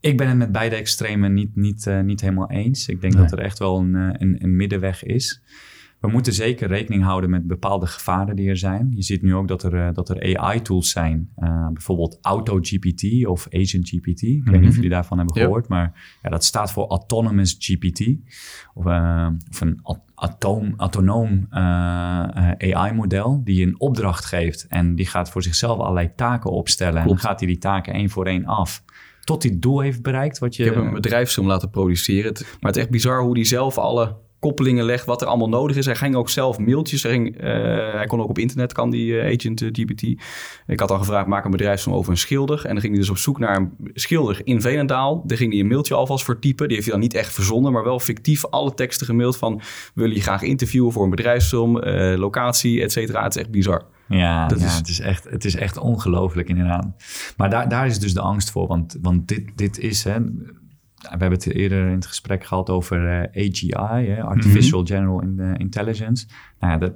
ik ben het met beide extremen niet, niet, uh, niet helemaal eens. Ik denk dat er echt wel een, eh, een, een middenweg is we moeten zeker rekening houden met bepaalde gevaren die er zijn. Je ziet nu ook dat er, eh, dat er AI-tools zijn, uh, bijvoorbeeld AutoGPT of AgentGPT. Ik weet niet of mhm. jullie daarvan hebben gehoord, maar ja, dat staat voor Autonomous GPT. Of, uh, of een atoom, autonoom AI-model die een opdracht geeft en die gaat voor zichzelf allerlei taken opstellen. En dan gaat hij die taken één voor één af tot hij het doel heeft bereikt. Wat je... Ik heb een bedrijfsfilm laten produceren. Maar het is echt bizar hoe die zelf alle koppelingen legt, wat er allemaal nodig is. Hij ging ook zelf mailtjes. Hij, ging, uh, hij kon ook op internet, kan die uh, agent uh, eh, GPT. Ik had al gevraagd, maak een bedrijfsfilm over een schilder. En dan ging hij dus op zoek naar een schilder in Veenendaal. Daar ging hij een mailtje alvast voor typen. Die heeft hij dan niet echt verzonnen, maar wel fictief alle teksten gemaild van... wil je graag interviewen voor een bedrijfsfilm, locatie, et cetera. Het is echt bizar. Ja, dat ja is... het is echt, het is echt ongelooflijk inderdaad. Maar daar, daar is dus de angst voor, want, want dit, dit is... Hè, we hebben het eerder in het gesprek gehad over uh, eh, AGI, hè, Artificial mhm. General Intelligence. Nou ja, dat,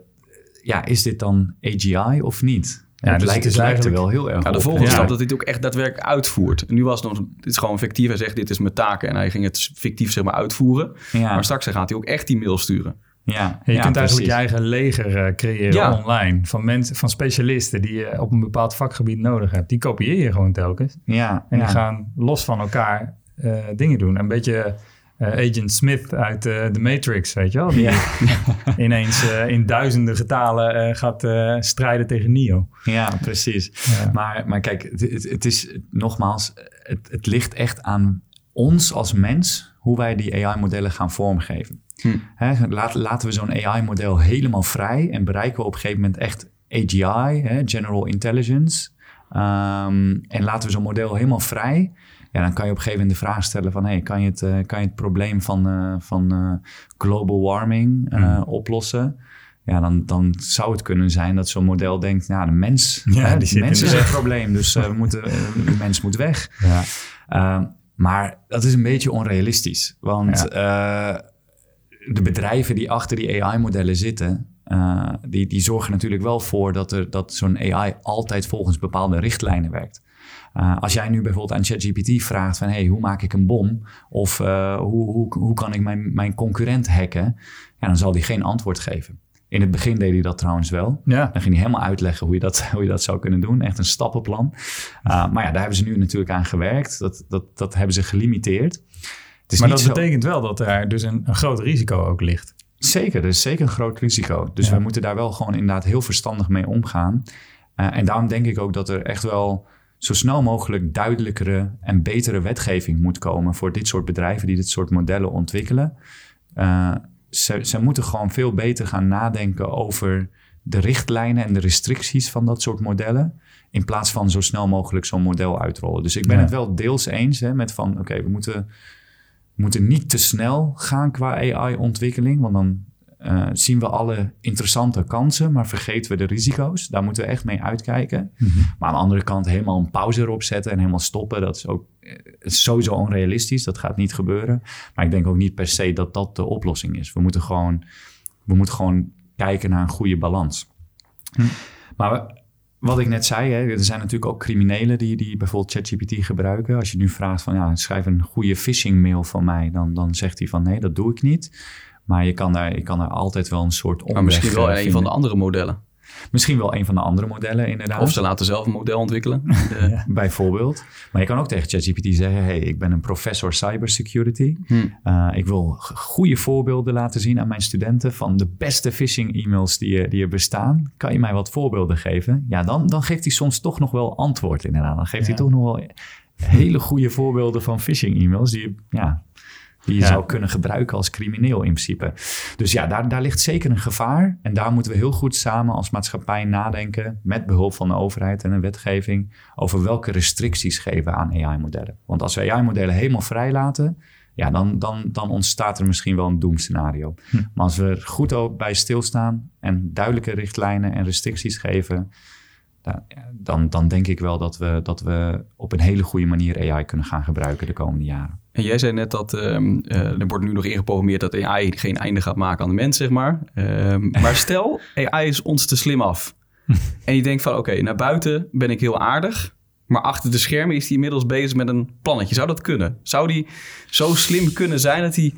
ja, is dit dan AGI of niet? Ja, het, dus lijkt, het, lijkt er wel heel erg ja, De volgende stap dat hij het ook echt daadwerkelijk uitvoert. En nu was het nog, het is gewoon fictief. Hij zegt, dit is mijn taken. En hij ging het fictief zeg maar uitvoeren. Maar straks gaat hij ook echt die mail sturen. Ja, je kunt eigenlijk je eigen leger uh, creëren online. Van mensen, van specialisten die je op een bepaald vakgebied nodig hebt. Die kopieer je gewoon telkens. Ja, en die gaan los van elkaar uh, dingen doen. Een beetje uh, Agent Smith uit uh, The Matrix, weet je wel? Die ja. ineens in duizenden getalen gaat strijden tegen Neo. Ja, precies. Maar, maar kijk, het, het is nogmaals, het, het, ligt echt aan ons als mens hoe wij die AI-modellen gaan vormgeven. Hm. Laat, laten we zo'n AI-model helemaal vrij en bereiken we op een gegeven moment echt AGI, hè, General Intelligence. Um, en laten we zo'n model helemaal vrij ja, dan kan je op een gegeven moment de vraag stellen van... Hey, kan, je het, uh, kan je het probleem van, uh, van uh, global warming mm. oplossen? Ja, dan, dan zou het kunnen zijn dat zo'n model denkt... Nou, de mens, ja, hè, de mens is het probleem, dus we moeten, de mens moet weg. Ja. Maar dat is een beetje onrealistisch. Want de bedrijven die achter die AI-modellen zitten... die, die zorgen natuurlijk wel voor dat, er, dat zo'n AI altijd volgens bepaalde richtlijnen werkt. Uh, als jij nu bijvoorbeeld aan ChatGPT vraagt van... hey, hoe maak ik een bom? Of uh, hoe, hoe, hoe kan ik mijn, mijn concurrent hacken? Ja, dan zal hij geen antwoord geven. In het begin deed hij dat trouwens wel. Ja. Dan ging hij helemaal uitleggen hoe je dat, hoe je dat zou kunnen doen. Echt een stappenplan. Uh, maar ja, daar hebben ze nu natuurlijk aan gewerkt. Dat, dat, dat hebben ze gelimiteerd. Het is maar dat betekent wel dat er dus een, een groot risico ook ligt. Zeker, er is zeker een groot risico. Dus we moeten daar wel gewoon inderdaad heel verstandig mee omgaan. Uh, en daarom denk ik ook dat er echt wel zo snel mogelijk duidelijkere en betere wetgeving moet komen voor dit soort bedrijven die dit soort modellen ontwikkelen. Uh, ze, ze moeten gewoon veel beter gaan nadenken over de richtlijnen en de restricties van dat soort modellen. In plaats van zo snel mogelijk zo'n model uitrollen. Dus ik ben het wel deels eens hè, met van oké, we moeten, moeten niet te snel gaan qua AI-ontwikkeling. Want dan uh, zien we alle interessante kansen, maar vergeten we de risico's. Daar moeten we echt mee uitkijken. Mhm. Maar aan de andere kant helemaal een pauze erop zetten en helemaal stoppen. Dat is ook eh, is sowieso onrealistisch. Dat gaat niet gebeuren. Maar ik denk ook niet per se dat dat de oplossing is. We moeten gewoon, we moeten gewoon kijken naar een goede balans. Mhm. Maar wat ik net zei, hè, er zijn natuurlijk ook criminelen die, die bijvoorbeeld ChatGPT gebruiken. Als je nu vraagt van ja, schrijf een goede phishing mail van mij, dan, dan zegt hij van nee, dat doe ik niet. Maar je kan daar, je kan daar altijd wel een soort omweg Maar misschien wel een van de andere modellen. Misschien wel een van de andere modellen, inderdaad. Of ze laten zelf een model ontwikkelen. Bijvoorbeeld. Maar je kan ook tegen ChatGPT zeggen: hey, ik ben een professor cybersecurity. Hmm. Uh, ik wil goede voorbeelden laten zien aan mijn studenten van de beste phishing-e-mails die, die er bestaan. Kan je mij wat voorbeelden geven? Ja, dan, dan geeft hij soms toch nog wel antwoord, inderdaad. Dan geeft hij toch nog wel hele goede voorbeelden van phishing-e-mails die ja, die je zou kunnen gebruiken als crimineel in principe. Dus ja, daar, daar ligt zeker een gevaar. En daar moeten we heel goed samen als maatschappij nadenken, met behulp van de overheid en een wetgeving, over welke restricties geven aan AI-modellen. Want als we AI-modellen helemaal vrijlaten, ja, dan, dan, dan ontstaat er misschien wel een doemscenario. Hm. Maar als we er goed bij stilstaan en duidelijke richtlijnen en restricties geven, dan, dan denk ik wel dat we, dat we op een hele goede manier AI kunnen gaan gebruiken de komende jaren. En jij zei net dat uh, er wordt nu nog ingeprogrammeerd dat AI geen einde gaat maken aan de mens, zeg maar. Ehm, maar stel, AI is ons te slim af. en je denkt van, oké, naar buiten ben ik heel aardig. Maar achter de schermen is hij inmiddels bezig met een plannetje. Zou dat kunnen? Zou die zo slim kunnen zijn dat hij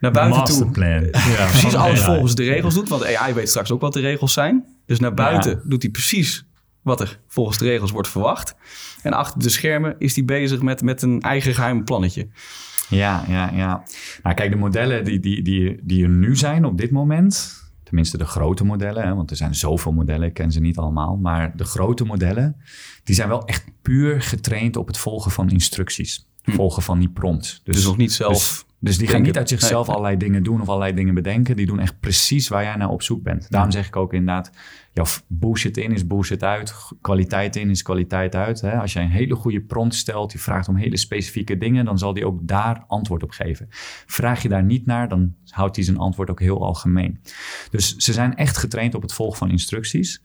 naar buiten toe... Ja, precies alles volgens de regels doet. Want AI weet straks ook wat de regels zijn. Dus naar buiten doet hij precies wat er volgens de regels wordt verwacht. En achter de schermen is hij bezig met, met een eigen geheim plannetje. Ja, ja, ja. Nou, kijk, de modellen die, die, die, die er nu zijn op dit moment, tenminste de grote modellen, hè, want er zijn zoveel modellen, ik ken ze niet allemaal, maar de grote modellen, die zijn wel echt puur getraind op het volgen van instructies, hm. volgen van die prompts. Dus, dus nog niet zelf. Dus, dus die gaan niet uit zichzelf allerlei dingen doen of allerlei dingen bedenken. Die doen echt precies waar jij naar op zoek bent. Daarom zeg ik ook inderdaad, ja, bullshit in is bullshit uit. Kwaliteit in is kwaliteit uit. Hè? Als je een hele goede prompt stelt, die vraagt om hele specifieke dingen, dan zal die ook daar antwoord op geven. Vraag je daar niet naar, dan houdt hij zijn antwoord ook heel algemeen. Dus ze zijn echt getraind op het volgen van instructies.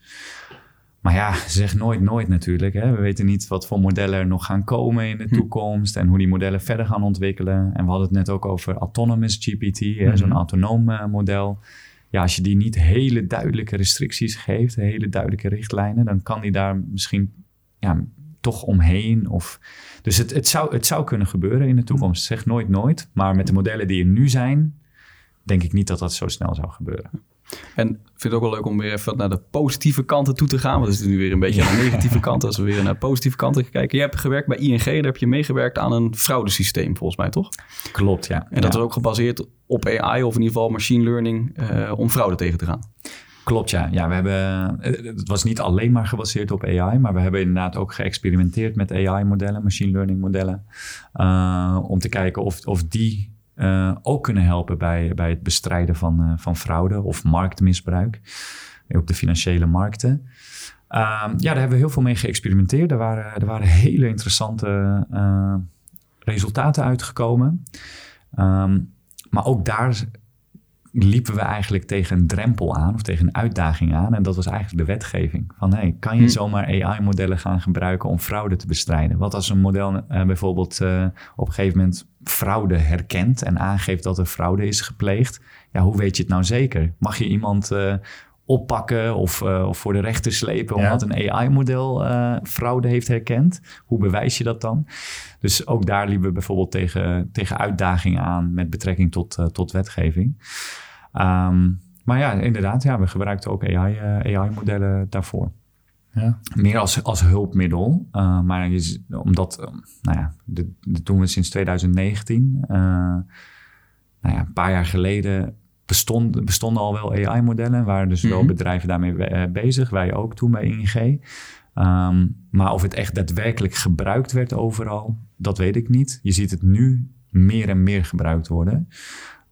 Maar ja, zeg nooit nooit natuurlijk. Hè. We weten niet wat voor modellen er nog gaan komen in de hm. toekomst en hoe die modellen verder gaan ontwikkelen. En we hadden het net ook over autonomous GPT, mm zo'n autonoom uh, model. Ja, als je die niet hele duidelijke restricties geeft, hele duidelijke richtlijnen, dan kan die daar misschien ja, toch omheen. Of... Dus het, het, zou, het zou kunnen gebeuren in de toekomst. Zeg nooit nooit. Maar met de modellen die er nu zijn, denk ik niet dat dat zo snel zou gebeuren. En ik vind het ook wel leuk om weer even naar de positieve kanten toe te gaan. Want het is nu weer een beetje aan de negatieve kant. Als we weer naar de positieve kanten kijken. Je hebt gewerkt bij ING. Daar heb je meegewerkt aan een fraudesysteem volgens mij, toch? Klopt, ja. En dat is ook gebaseerd op AI of in ieder geval machine learning uh, om fraude tegen te gaan. Klopt, ja. ja we hebben, eh, het was niet alleen maar gebaseerd op AI, maar we hebben inderdaad ook geëxperimenteerd met AI-modellen, machine learning modellen, uh, om te kijken of, of die uh, ook kunnen helpen bij, bij het bestrijden van, uh, van fraude of marktmisbruik op de financiële markten. Uh, ja, daar hebben we heel veel mee geëxperimenteerd. Er waren, er waren hele interessante resultaten uitgekomen. Um, maar ook daar liepen we eigenlijk tegen een drempel aan of tegen een uitdaging aan. En dat was eigenlijk de wetgeving. Van hey, kan je hm. zomaar AI-modellen gaan gebruiken om fraude te bestrijden? Wat als een model uh, bijvoorbeeld uh, op een gegeven moment fraude herkent en aangeeft dat er fraude is gepleegd? Ja, hoe weet je het nou zeker? Mag je iemand uh, oppakken of, of, voor de rechter slepen omdat een AI-model fraude heeft herkend? Hoe bewijs je dat dan? Dus ook daar liepen we bijvoorbeeld tegen, tegen uitdagingen aan met betrekking tot, tot wetgeving. Um, maar ja, inderdaad, ja, we gebruikten ook AI-modellen AI daarvoor. Ja. Meer als, als hulpmiddel. Uh, maar je, omdat, uh, nou ja, dat doen we sinds 2019. Uh, nou ja, een paar jaar geleden bestond, bestonden al wel AI-modellen. Waren dus wel mhm. bedrijven daarmee bezig. Wij ook toen bij ING. Ehm, maar of het echt daadwerkelijk gebruikt werd overal, dat weet ik niet. Je ziet het nu meer en meer gebruikt worden.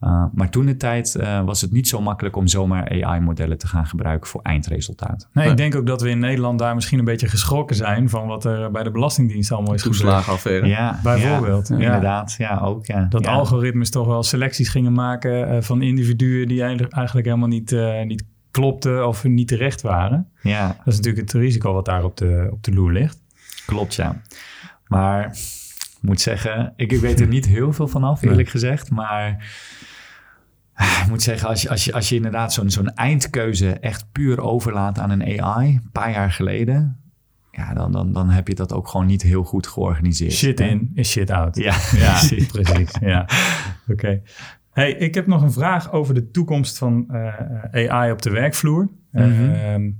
Uh, maar toen de tijd uh, was het niet zo makkelijk om zomaar AI-modellen te gaan gebruiken voor eindresultaten. Nee, ik denk ook dat we in Nederland daar misschien een beetje geschrokken zijn van wat er bij de Belastingdienst allemaal is Toeslagenaffaire. Ja, bijvoorbeeld. Ja, Inderdaad, ja, ook. Ja. Dat algoritmes toch wel selecties gingen maken uh, van individuen die eigenlijk helemaal niet, niet klopten of niet terecht waren. Ja. Dat is natuurlijk het risico wat daar op de, op de loer ligt. Klopt, ja. Maar ik moet zeggen, ik, ik weet er niet heel veel van af, eerlijk gezegd. Maar ik moet zeggen, als je, als je, als je inderdaad zo'n zo'n eindkeuze echt puur overlaat aan een AI, een paar jaar geleden, ja, dan, dan, dan heb je dat ook gewoon niet heel goed georganiseerd. Shit in is shit out. Ja, ja precies. Ja. Oké. Hey, ik heb nog een vraag over de toekomst van uh, AI op de werkvloer. Mm -hmm. uh,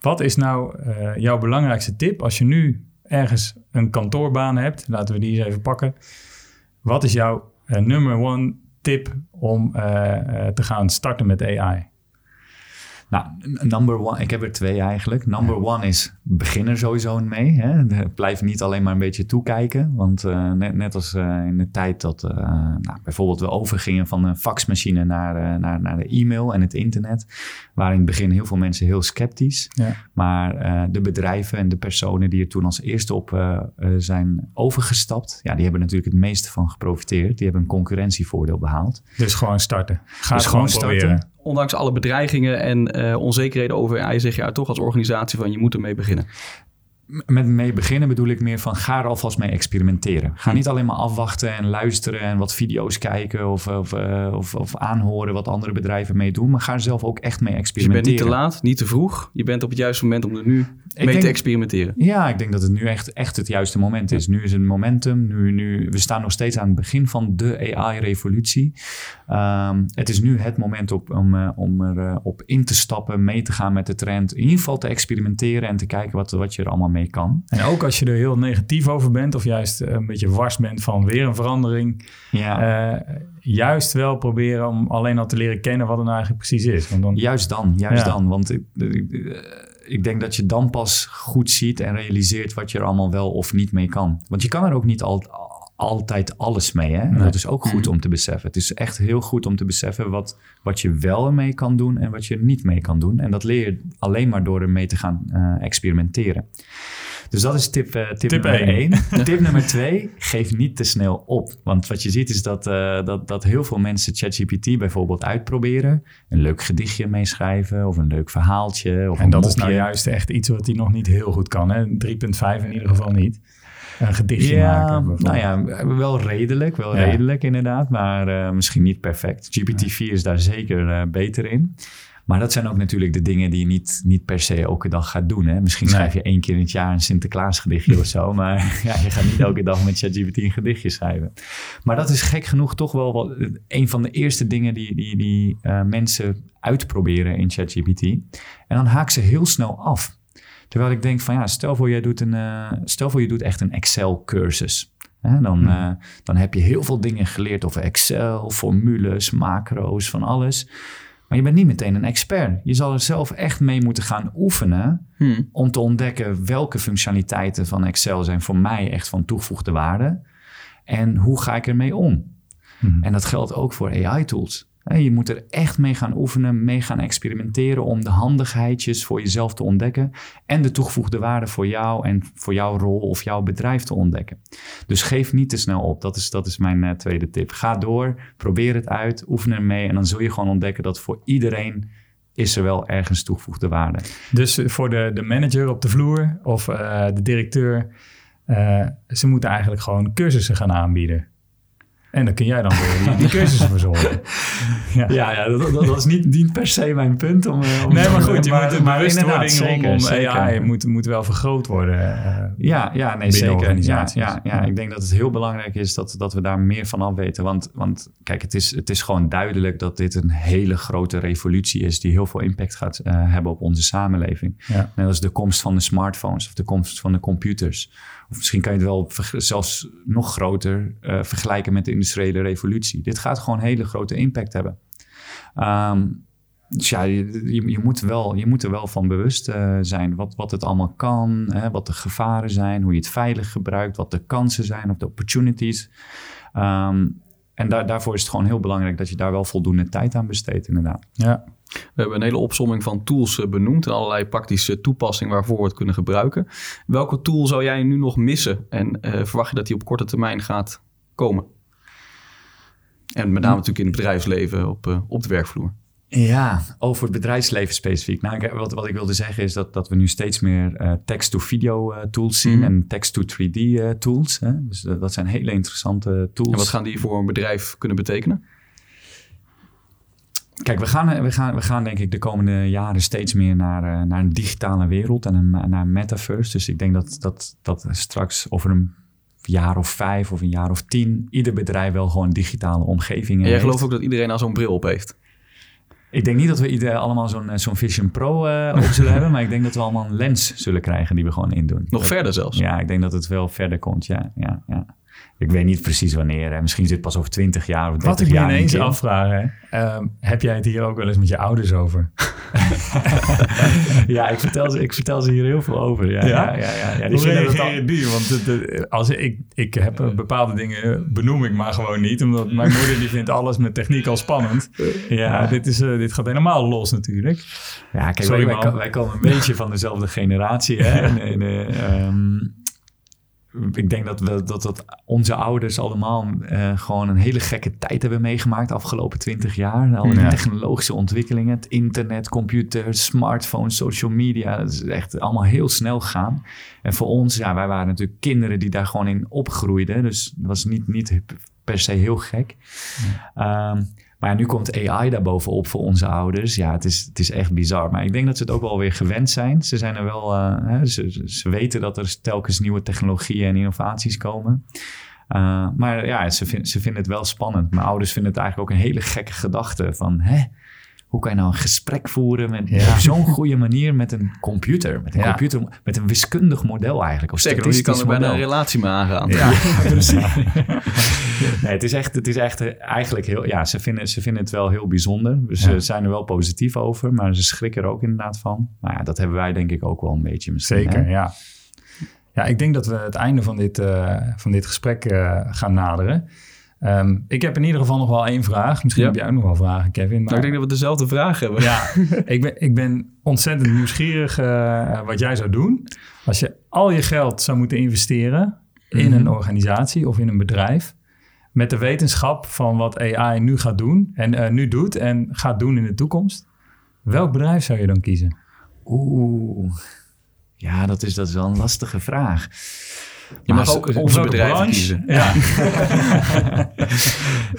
wat is nou uh, jouw belangrijkste tip als je nu ergens een kantoorbaan hebt? Laten we die eens even pakken. Wat is jouw number one tip om te gaan starten met AI? Nou, number one, ik heb er twee eigenlijk. Number ja. one is begin er sowieso mee. Hè. Blijf niet alleen maar een beetje toekijken. Want uh, net, net, als uh, in de tijd dat uh, nou, bijvoorbeeld we overgingen van een faxmachine naar, naar, naar de e-mail en het internet, waren in het begin heel veel mensen heel sceptisch. Ja. Maar de bedrijven en de personen die er toen als eerste op zijn overgestapt, ja, die hebben natuurlijk het meeste van geprofiteerd. Die hebben een concurrentievoordeel behaald. Dus gewoon starten. Ga dus gewoon starten. Ondanks alle bedreigingen en uh, onzekerheden over AI zeg je toch als organisatie van je moet ermee beginnen. Met mee beginnen bedoel ik meer van ga er alvast mee experimenteren. Ga niet alleen maar afwachten en luisteren en wat video's kijken of, of, uh, of, of aanhoren wat andere bedrijven mee doen. Maar ga er zelf ook echt mee experimenteren. Dus je bent niet te laat, niet te vroeg. Je bent op het juiste moment om er nu ik mee denk, te experimenteren. Ja, ik denk dat het nu echt, echt het juiste moment is. Nu is het momentum. Nu, nu, we staan nog steeds aan het begin van de AI-revolutie. Um, het is nu het moment op, om, uh, om erop uh, in te stappen, mee te gaan met de trend. In ieder geval te experimenteren en te kijken wat, wat je er allemaal mee kan. En ook als je er heel negatief over bent of juist een beetje wars bent van weer een verandering. Ja. Uh, juist wel proberen om alleen al te leren kennen wat het nou eigenlijk precies is. Want dan, juist dan, juist ja. dan. Want ik, ik, ik, denk dat je dan pas goed ziet en realiseert wat je er allemaal wel of niet mee kan. Want je kan er ook niet al, altijd alles mee. Hè? Nee. Dat is ook goed om te beseffen. Het is echt heel goed om te beseffen wat, wat je wel ermee kan doen en wat je er niet mee kan doen. En dat leer je alleen maar door ermee te gaan uh, experimenteren. Dus dat is tip, uh, tip, tip nummer 1. tip nummer 2, geef niet te snel op. Want wat je ziet is dat, uh, dat, dat heel veel mensen ChatGPT bijvoorbeeld uitproberen. Een leuk gedichtje meeschrijven of een leuk verhaaltje. Of en dat mopje. is nou juist echt iets wat hij nog niet heel goed kan. 3.5 in ieder geval niet een gedichtje ja, maken. Nou ja, wel redelijk, wel ja. redelijk inderdaad, maar uh, misschien niet perfect. GPT-4 is daar zeker uh, beter in. Maar dat zijn ook natuurlijk de dingen die je niet, niet per se elke dag gaat doen. Hè? Misschien schrijf je één keer in het jaar een Sinterklaas gedichtje of zo. Maar ja, je gaat niet elke dag met ChatGPT een gedichtje schrijven. Maar dat is gek genoeg toch wel wat, een van de eerste dingen die, die, die uh, mensen uitproberen in ChatGPT. En dan haak ze heel snel af. Terwijl ik denk van ja, stel voor je doet, een, uh, stel voor je doet echt een Excel cursus. Hè, dan, hmm. uh, dan heb je heel veel dingen geleerd over Excel, formules, macro's, van alles. Maar je bent niet meteen een expert. Je zal er zelf echt mee moeten gaan oefenen hmm. om te ontdekken welke functionaliteiten van Excel zijn voor mij echt van toegevoegde waarde. En hoe ga ik ermee om? Hmm. En dat geldt ook voor AI-tools. Je moet er echt mee gaan oefenen, mee gaan experimenteren om de handigheidjes voor jezelf te ontdekken en de toegevoegde waarde voor jou en voor jouw rol of jouw bedrijf te ontdekken. Dus geef niet te snel op. Dat is, dat is mijn uh, tweede tip. Ga door, probeer het uit, oefen ermee en dan zul je gewoon ontdekken dat voor iedereen is er wel ergens toegevoegde waarde. Dus voor de, de manager op de vloer of de directeur, ze moeten eigenlijk gewoon cursussen gaan aanbieden. En dan kun jij dan weer die, die cursussen verzorgen. Ja, ja, ja dat, dat, is niet, niet per se mijn punt. Om, om nee, maar goed, je maar, moet de maar bewustwording zeker, om zeker. AI moet, moet wel vergroot worden. Uh, ja, ja, nee, zeker. Ja, ja, ja, ik denk dat het heel belangrijk is dat, dat we daar meer van af weten. Want, want kijk, het is, het is gewoon duidelijk dat dit een hele grote revolutie is... die heel veel impact gaat uh, hebben op onze samenleving. Ja. Net als de komst van de smartphones of de komst van de computers... Of misschien kan je het wel zelfs nog groter uh, vergelijken met de industriële revolutie. Dit gaat gewoon een hele grote impact hebben. Um, dus ja, je, je, moet wel, je er wel van bewust eh, zijn wat, wat het allemaal kan, hè, wat de gevaren zijn, hoe je het veilig gebruikt, wat de kansen zijn of de opportunities. Ehm, en daar, daarvoor is het gewoon heel belangrijk dat je daar wel voldoende tijd aan besteedt, inderdaad. Ja. We hebben een hele opsomming van tools eh, benoemd en allerlei praktische toepassingen waarvoor we het kunnen gebruiken. Welke tool zou jij nu nog missen en eh, verwacht je dat die op korte termijn gaat komen? En met name natuurlijk in het bedrijfsleven op, uh, op de werkvloer. Ja, over het bedrijfsleven specifiek. Nou, wat, wat ik wilde zeggen is dat, dat we nu steeds meer uh, text-to-video uh, tools zien mm. en text-to-3D uh, tools. Hè? Dus dat zijn hele interessante tools. En wat gaan die voor een bedrijf kunnen betekenen? Kijk, we gaan, we, gaan, we gaan denk ik de komende jaren steeds meer naar, naar een digitale wereld en een, naar een metaverse. Dus ik denk dat, dat, dat straks over een jaar of vijf of een jaar of tien ieder bedrijf wel gewoon digitale omgeving En jij gelooft ook dat iedereen al zo'n bril op heeft? Ik denk niet dat we ieder, allemaal zo'n zo'n Vision Pro uh, op zullen hebben, maar ik denk dat we allemaal een lens zullen krijgen die we gewoon indoen. Nog verder zelfs? Ja, ik denk dat het wel verder komt, ja. ja, ja. Ik weet niet precies wanneer. Hè. Misschien zit het pas over 20 jaar of 30 Wat ik jaar. me ineens afvraag, hè? Uh, heb jij het hier ook wel eens met je ouders over? ja, ik vertel, ze, ik vertel ze hier heel veel over. Ja, ja? ja, ja, die die? Want de, de, als ik, ik heb bepaalde dingen benoem ik maar gewoon niet. Omdat mijn moeder die vindt alles met techniek al spannend. Ja, dit, is, uh, dit gaat helemaal los natuurlijk. Ja, kijk, Sorry, wij, wij, wij, komen een beetje van dezelfde generatie. Hè? En, en, uh, um, ik denk dat, we, dat, dat onze ouders allemaal uh, gewoon een hele gekke tijd hebben meegemaakt de afgelopen twintig jaar. Al die ja. technologische ontwikkelingen, het internet, computer, smartphone, social media. Dat is echt allemaal heel snel gegaan. En voor ons, ja, wij waren natuurlijk kinderen die daar gewoon in opgroeiden. Dus dat was niet, niet per se heel gek. Ja. Um, maar nu komt AI daarbovenop voor onze ouders. Ja, het is, het is echt bizar. Maar ik denk dat ze het ook wel weer gewend zijn. Ze zijn er wel, hè, ze, ze weten dat er telkens nieuwe technologieën en innovaties komen. Uh, maar ja, ze, ze vinden het wel spannend. Mijn ouders vinden het eigenlijk ook een hele gekke gedachte van... Hè, hoe kan je nou een gesprek voeren met, ja. op zo'n goede manier met een computer? Met een ja. computer, met een wiskundig model eigenlijk. Of Zeker, je kan er bijna een relatie mee aangaan. Ja, precies. nee, het is echt, het is echt eigenlijk heel, ja, ze vinden, ze vinden het wel heel bijzonder. Ze ja. zijn er wel positief over, maar ze schrikken er ook inderdaad van. Maar ja, dat hebben wij denk ik ook wel een beetje misschien. Zeker, hè? ja. Ja, ik denk dat we het einde van dit, uh, van dit gesprek uh, gaan naderen. Um, ik heb in ieder geval nog wel één vraag. Misschien ja. heb jij ook nog wel vragen, Kevin. Maar... Nou, ik denk dat we dezelfde vraag hebben. Ja, ik, ben, ik ben ontzettend nieuwsgierig uh, wat jij zou doen. Als je al je geld zou moeten investeren in mm-hmm. een organisatie of in een bedrijf. Met de wetenschap van wat AI nu gaat doen en uh, nu doet en gaat doen in de toekomst. Welk bedrijf zou je dan kiezen? Oeh, ja, dat is, dat is wel een lastige vraag. Je mag ook onze bedrijven kiezen. Ja.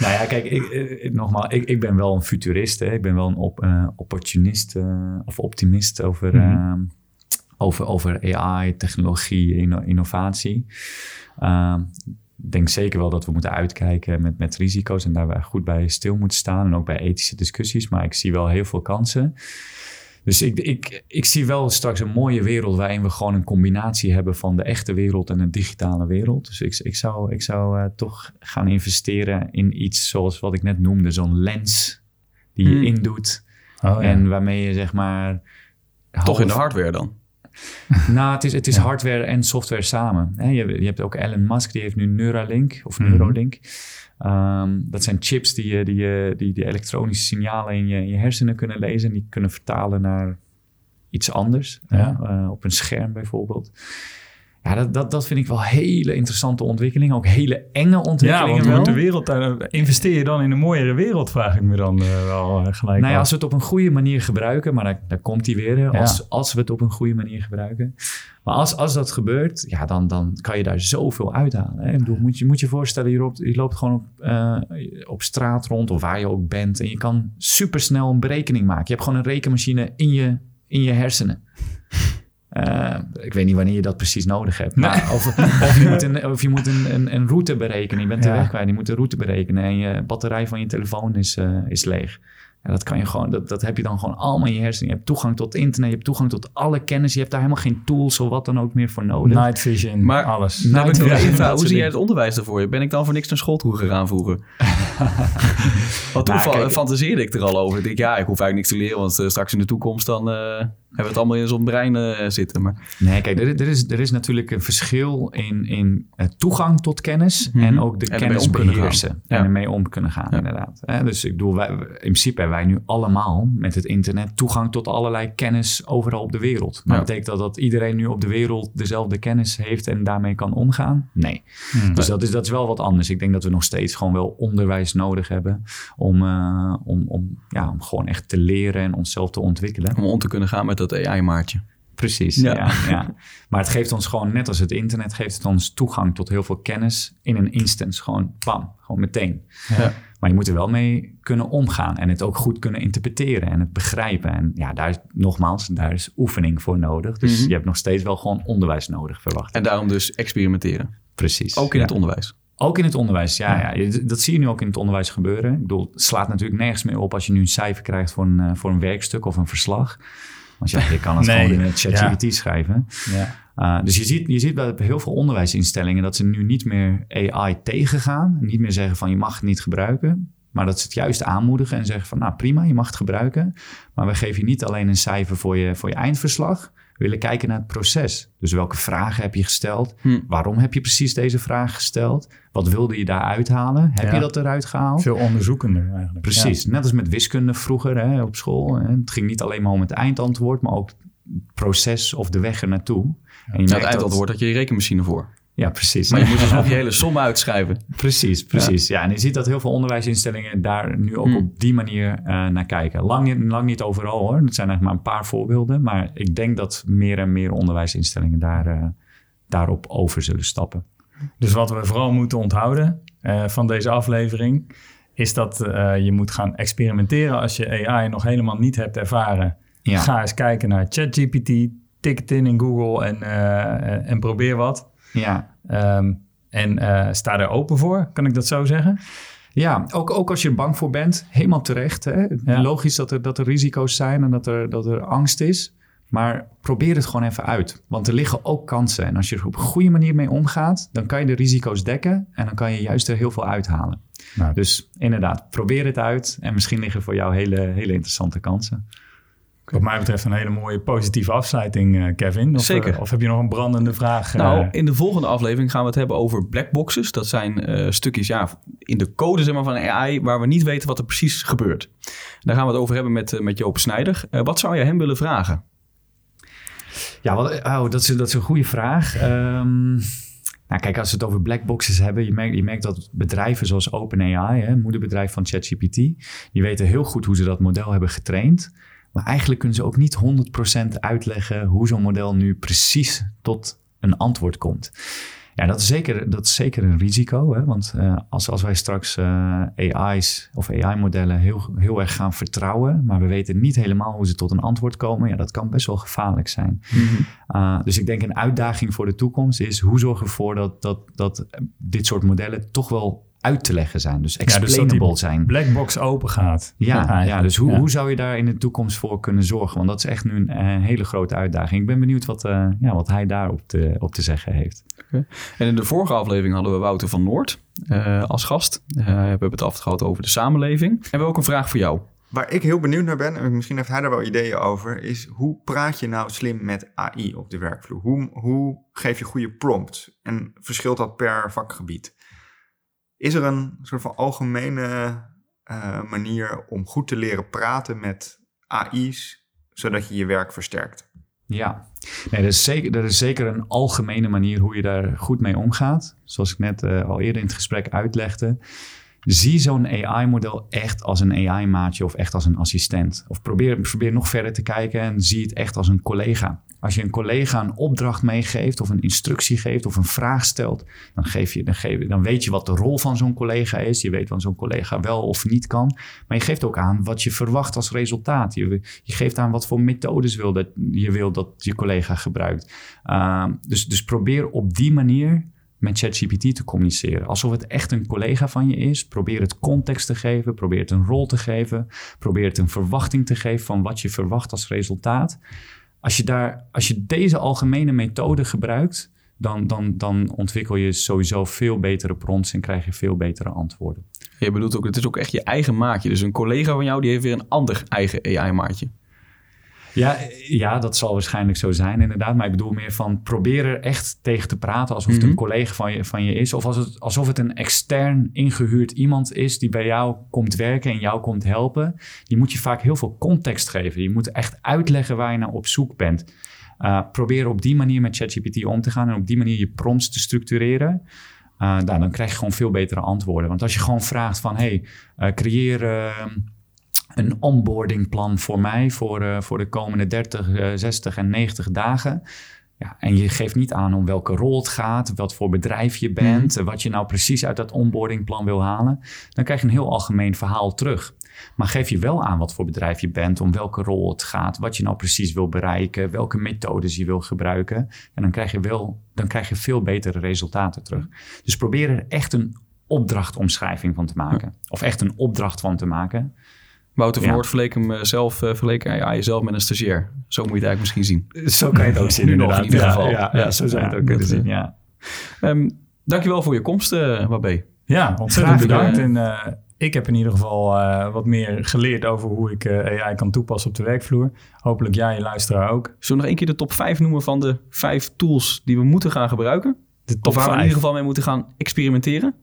nou ja, kijk, ik, ik, nogmaals, ik, ik ben wel een futurist. Hè. Ik ben wel een op, uh, opportunist uh, of optimist over, mm -hmm. uh, over, over AI, technologie, inno, innovatie. ik denk zeker wel dat we moeten uitkijken met, met risico's en daar goed bij stil moeten staan. En ook bij ethische discussies. Maar ik zie wel heel veel kansen. Dus ik, ik, ik zie wel straks een mooie wereld waarin we gewoon een combinatie hebben van de echte wereld en de digitale wereld. Dus ik, ik zou, ik zou uh, toch gaan investeren in iets zoals wat ik net noemde, zo'n lens die je hmm. indoet. Oh, ja. En waarmee je zeg maar. Toch half... in de hardware dan? nou, het is, het is ja. hardware en software samen. Je, je hebt ook Elon Musk, die heeft nu Neuralink of. Mm -hmm. Um, dat zijn chips die, die, die, die elektronische signalen in je, in je hersenen kunnen lezen. En die kunnen vertalen naar iets anders. Ja. Uh, op een scherm bijvoorbeeld. Ja, dat, dat, dat vind ik wel hele interessante ontwikkelingen. Ook hele enge ontwikkelingen. Ja, want de wereld, investeer je dan in een mooiere wereld, vraag ik me dan uh, wel gelijk. Nou ja, als we het op een goede manier gebruiken, maar daar, daar komt hij weer. Ja. Als, als we het op een goede manier gebruiken. Maar als, als dat gebeurt, ja, dan, dan kan je daar zoveel uithalen. Hè? Ik bedoel, moet je moet je voorstellen, je loopt, je loopt gewoon op, op straat rond of waar je ook bent. En je kan supersnel een berekening maken. Je hebt gewoon een rekenmachine in je, in je hersenen. Uh, ik weet niet wanneer je dat precies nodig hebt. Maar nee. of, of, je moet, een, of je moet een, een, een route berekenen. Je bent de ja. weg kwijt. Je moet de route berekenen. En je batterij van je telefoon is, uh, is leeg. Ja, dat kan je gewoon, dat, dat heb je dan gewoon allemaal in je hersenen. Je hebt toegang tot internet, je hebt toegang tot alle kennis. Je hebt daar helemaal geen tools of wat dan ook meer voor nodig. Night vision, Maar- alles. Nou, ik wil Ja, even vragen, dat hoe zie jij het onderwijs ervoor? Ben ik dan voor niks naar school toe gegaan vroeger? Want toen Nou, kijk- fantaseerde ik er al over. Ik denk, ja, ik hoef eigenlijk niks te leren, want eh, straks in de toekomst dan eh, hebben we het allemaal in zo'n brein eh, zitten. Maar Nee, kijk, er, er, is, er is natuurlijk een verschil in, in eh, toegang tot kennis Mhm. en ook de En kennis beheersen. Ja. En ermee om kunnen gaan, Ja. inderdaad. Dus ik bedoel, wij, in principe hebben wij nu allemaal met het internet toegang tot allerlei kennis overal op de wereld. Maar Ja. betekent dat dat iedereen nu op de wereld dezelfde kennis heeft en daarmee kan omgaan? Nee. Hmm. Dus dat is, dat is wel wat anders. Ik denk dat we nog steeds gewoon wel onderwijs nodig hebben om, eh, om, om, ja, om gewoon echt te leren en onszelf te ontwikkelen. om om te kunnen gaan met dat AI-maartje. Precies, Ja. ja. Ja, Maar het geeft ons gewoon, net als het internet, geeft het ons toegang tot heel veel kennis in een instance. Gewoon bam, gewoon meteen. Ja. Maar je moet er wel mee kunnen omgaan en het ook goed kunnen interpreteren en het begrijpen. En ja, daar is nogmaals, daar is oefening voor nodig. Dus Mhm. je hebt nog steeds wel gewoon onderwijs nodig, verwacht. En daarom dus experimenteren. Precies. Ook in het onderwijs. Ook in het onderwijs, ja, ja. Dat zie je nu ook in het onderwijs gebeuren. Ik bedoel, het slaat natuurlijk nergens meer op als je nu een cijfer krijgt voor een, eh, voor een werkstuk of een verslag. Want ja, je kan het Nee, gewoon in het ChatGPT schrijven. Ja. Uh, dus je ziet, je ziet bij heel veel onderwijsinstellingen dat ze nu niet meer AI tegengaan. Niet meer zeggen van je mag het niet gebruiken. Maar dat ze het juist aanmoedigen en zeggen van nou prima, je mag het gebruiken. Maar we geven je niet alleen een cijfer voor je, voor je eindverslag. We willen kijken naar het proces. Dus welke vragen heb je gesteld? Hm. Waarom heb je precies deze vraag gesteld? Wat wilde je daar uithalen? Heb Ja. je dat eruit gehaald? Veel onderzoekender eigenlijk. Precies, net als met wiskunde vroeger hè, op school. Hè. Het ging niet alleen maar om het eindantwoord, maar ook het proces of de weg er naartoe. En je Nou, het eindantwoord had je je rekenmachine voor. Ja, precies. Maar je moet dus nog je hele som uitschrijven. Precies, precies. Ja. en je ziet dat heel veel onderwijsinstellingen daar nu ook Hmm. op die manier eh, naar kijken. Lang, niet- lang niet overal hoor. Dat zijn eigenlijk maar een paar voorbeelden. Maar ik denk dat meer en meer onderwijsinstellingen daar, eh, daarop over zullen stappen. Dus wat we vooral moeten onthouden eh, van deze aflevering... is dat je moet gaan experimenteren als je AI nog helemaal niet hebt ervaren. Ja. Ga eens kijken naar ChatGPT, tik het in in Google en, en probeer wat. Ja, Ehm, en eh, sta er open voor, kan ik dat zo zeggen? Ja, ook, ook als je er bang voor bent, helemaal terecht. Hè? Ja. Logisch dat er, dat er risico's zijn en dat er, dat er angst is. Maar probeer het gewoon even uit. Want er liggen ook kansen. En als je er op een goede manier mee omgaat, dan kan je de risico's dekken. En dan kan je juist er heel veel uithalen. Nou, Dus inderdaad, probeer het uit. En misschien liggen voor jou hele, hele interessante kansen. Wat mij betreft een hele mooie positieve afsluiting, eh, Kevin. Of, Zeker. eh, of heb je nog een brandende vraag? eh? Nou, in de volgende aflevering gaan we het hebben over blackboxes. Dat zijn eh, stukjes ja, in de code zeg maar, van AI waar we niet weten wat er precies gebeurt. Daar gaan we het over hebben met, eh, met Joop Snijder. Eh, wat zou je hem willen vragen? Ja, wat, oh, dat, is, dat is een goede vraag. Ehm, nou, kijk, als we het over blackboxes hebben, je merkt, je merkt dat bedrijven zoals OpenAI, hè, moederbedrijf van ChatGPT, die weten heel goed hoe ze dat model hebben getraind. Maar eigenlijk kunnen ze ook niet 100% uitleggen hoe zo'n model nu precies tot een antwoord komt. Ja, dat is zeker, dat is zeker een risico. Hè? Want eh, als, als wij straks eh, AI's of AI-modellen heel, heel erg gaan vertrouwen, maar we weten niet helemaal hoe ze tot een antwoord komen, ja, dat kan best wel gevaarlijk zijn. Uh, dus ik denk een uitdaging voor de toekomst is hoe zorgen we ervoor dat, dat, dat dit soort modellen toch wel uit te leggen zijn. Dus Ja, dus dat die explainable zijn. Blackbox open gaat. Ja, ja, dus hoe, Ja. hoe zou je daar in de toekomst voor kunnen zorgen? Want dat is echt nu een eh, hele grote uitdaging. Ik ben benieuwd wat, eh, ja, wat hij daarop te, op te zeggen heeft. En in de vorige aflevering hadden we Wouter van Noord eh, als gast. Eh, we hebben het afgehad over de samenleving. En we hebben ook een vraag voor jou. Waar ik heel benieuwd naar ben, en misschien heeft hij daar wel ideeën over, is hoe praat je nou slim met AI op de werkvloer? Hoe, hoe geef je goede prompts? En verschilt dat per vakgebied? Is er een soort van algemene eh, manier om goed te leren praten met AI's, zodat je je werk versterkt? Ja, nee, dat, is zeker, dat is zeker een algemene manier hoe je daar goed mee omgaat. Zoals ik net eh, al eerder in het gesprek uitlegde. Zie zo'n AI-model echt als een AI-maatje of echt als een assistent. Of probeer, probeer nog verder te kijken en zie het echt als een collega. Als je een collega een opdracht meegeeft of een instructie geeft of een vraag stelt, dan, geef je, dan, geef, dan weet je wat de rol van zo'n collega is. Je weet wat zo'n collega wel of niet kan. Maar je geeft ook aan wat je verwacht als resultaat. Je, je geeft aan wat voor methodes wil dat, je wil dat je collega gebruikt. Uh, dus, dus probeer op die manier met ChatGPT te communiceren. Alsof het echt een collega van je is. Probeer het context te geven, probeer het een rol te geven, probeer het een verwachting te geven van wat je verwacht als resultaat. Als je, daar, als je deze algemene methode gebruikt, dan, dan, dan ontwikkel je sowieso veel betere prompts en krijg je veel betere antwoorden. Je bedoelt ook, het is ook echt je eigen maatje. Dus een collega van jou die heeft weer een ander eigen AI-maatje. Ja, ja, dat zal waarschijnlijk zo zijn inderdaad. Maar ik bedoel meer van probeer er echt tegen te praten alsof het Mhm. een collega van je, van je is. Of als het, alsof het een extern ingehuurd iemand is die bij jou komt werken en jou komt helpen. Die moet je vaak heel veel context geven. Je moet echt uitleggen waar je naar op zoek bent. Uh, probeer op die manier met ChatGPT om te gaan en op die manier je prompts te structureren. Uh, nou, dan krijg je gewoon veel betere antwoorden. Want als je gewoon vraagt van, hey, uh, creëer uh, een onboardingplan voor mij voor, uh, voor de komende 30, 60 en 90 dagen. Ja, en je geeft niet aan om welke rol het gaat, wat voor bedrijf je bent, mm. wat je nou precies uit dat onboardingplan wil halen. Dan krijg je een heel algemeen verhaal terug. Maar geef je wel aan wat voor bedrijf je bent, om welke rol het gaat, wat je nou precies wil bereiken, welke methodes je wil gebruiken. En dan krijg je, wel, dan krijg je veel betere resultaten terug. Dus probeer er echt een opdrachtomschrijving van te maken. Of echt een opdracht van te maken. Wouter van ja. Noord verleek hem zelf, verleek ja, jezelf met een stagiair. Zo moet je het eigenlijk misschien zien. Zo kan je het ook zien, nu nog in ieder geval. Ja, zo zou je het ook kunnen zien, ja. Um, dankjewel voor je komst, uh, Wabé. Ja, ontzettend bedankt. En uh, ik heb in ieder geval uh, wat meer geleerd over hoe ik uh, AI kan toepassen op de werkvloer. Hopelijk jij, je luisteraar ook. Zullen we nog één keer de top 5 noemen van de vijf tools die we moeten gaan gebruiken? De top of waar 5. we in ieder geval mee moeten gaan experimenteren?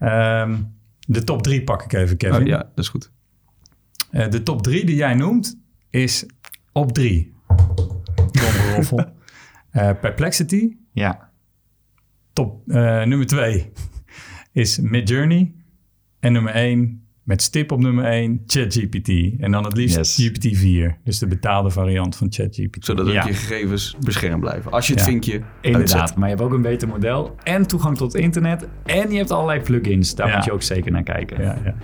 Um, de top 3 pak ik even, Kevin. Oh, ja, dat is goed. Uh, de top 3 die jij noemt is op 3. Trommelroffel. uh, Perplexity. Ja. Top uh, nummer 2 is Midjourney. En nummer 1 met stip op nummer 1 ChatGPT. En dan het liefst yes. GPT-4. Dus de betaalde variant van ChatGPT. Zodat ook ja. je gegevens beschermd blijven. Als je het ja. vinkje Inderdaad, uitzet. maar je hebt ook een beter model. En toegang tot internet. En je hebt allerlei plugins. Daar ja. moet je ook zeker naar kijken.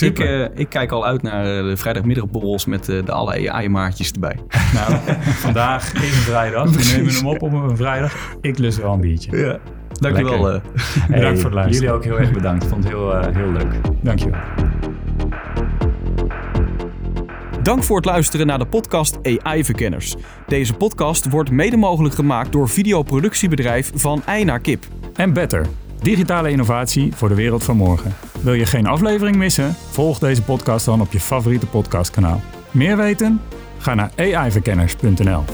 Ik, uh, ik, kijk al uit naar de vrijdagmiddagborrels met uh, de alle AI-maatjes erbij. Nou, vandaag is een vrijdag. We nemen hem op op een vrijdag. Ik lust wel een biertje. Ja. Dankjewel. Uh. Hey, bedankt voor het luisteren. Jullie ook heel erg bedankt. Ik vond het heel, heel leuk. Dankjewel. Dank voor het luisteren naar de podcast AI Verkenners. Deze podcast wordt mede mogelijk gemaakt door videoproductiebedrijf Van Ei naar Kip. En Better. Digitale innovatie voor de wereld van morgen. Wil je geen aflevering missen? Volg deze podcast dan op je favoriete podcastkanaal. Meer weten? Ga naar aiverkenners.nl.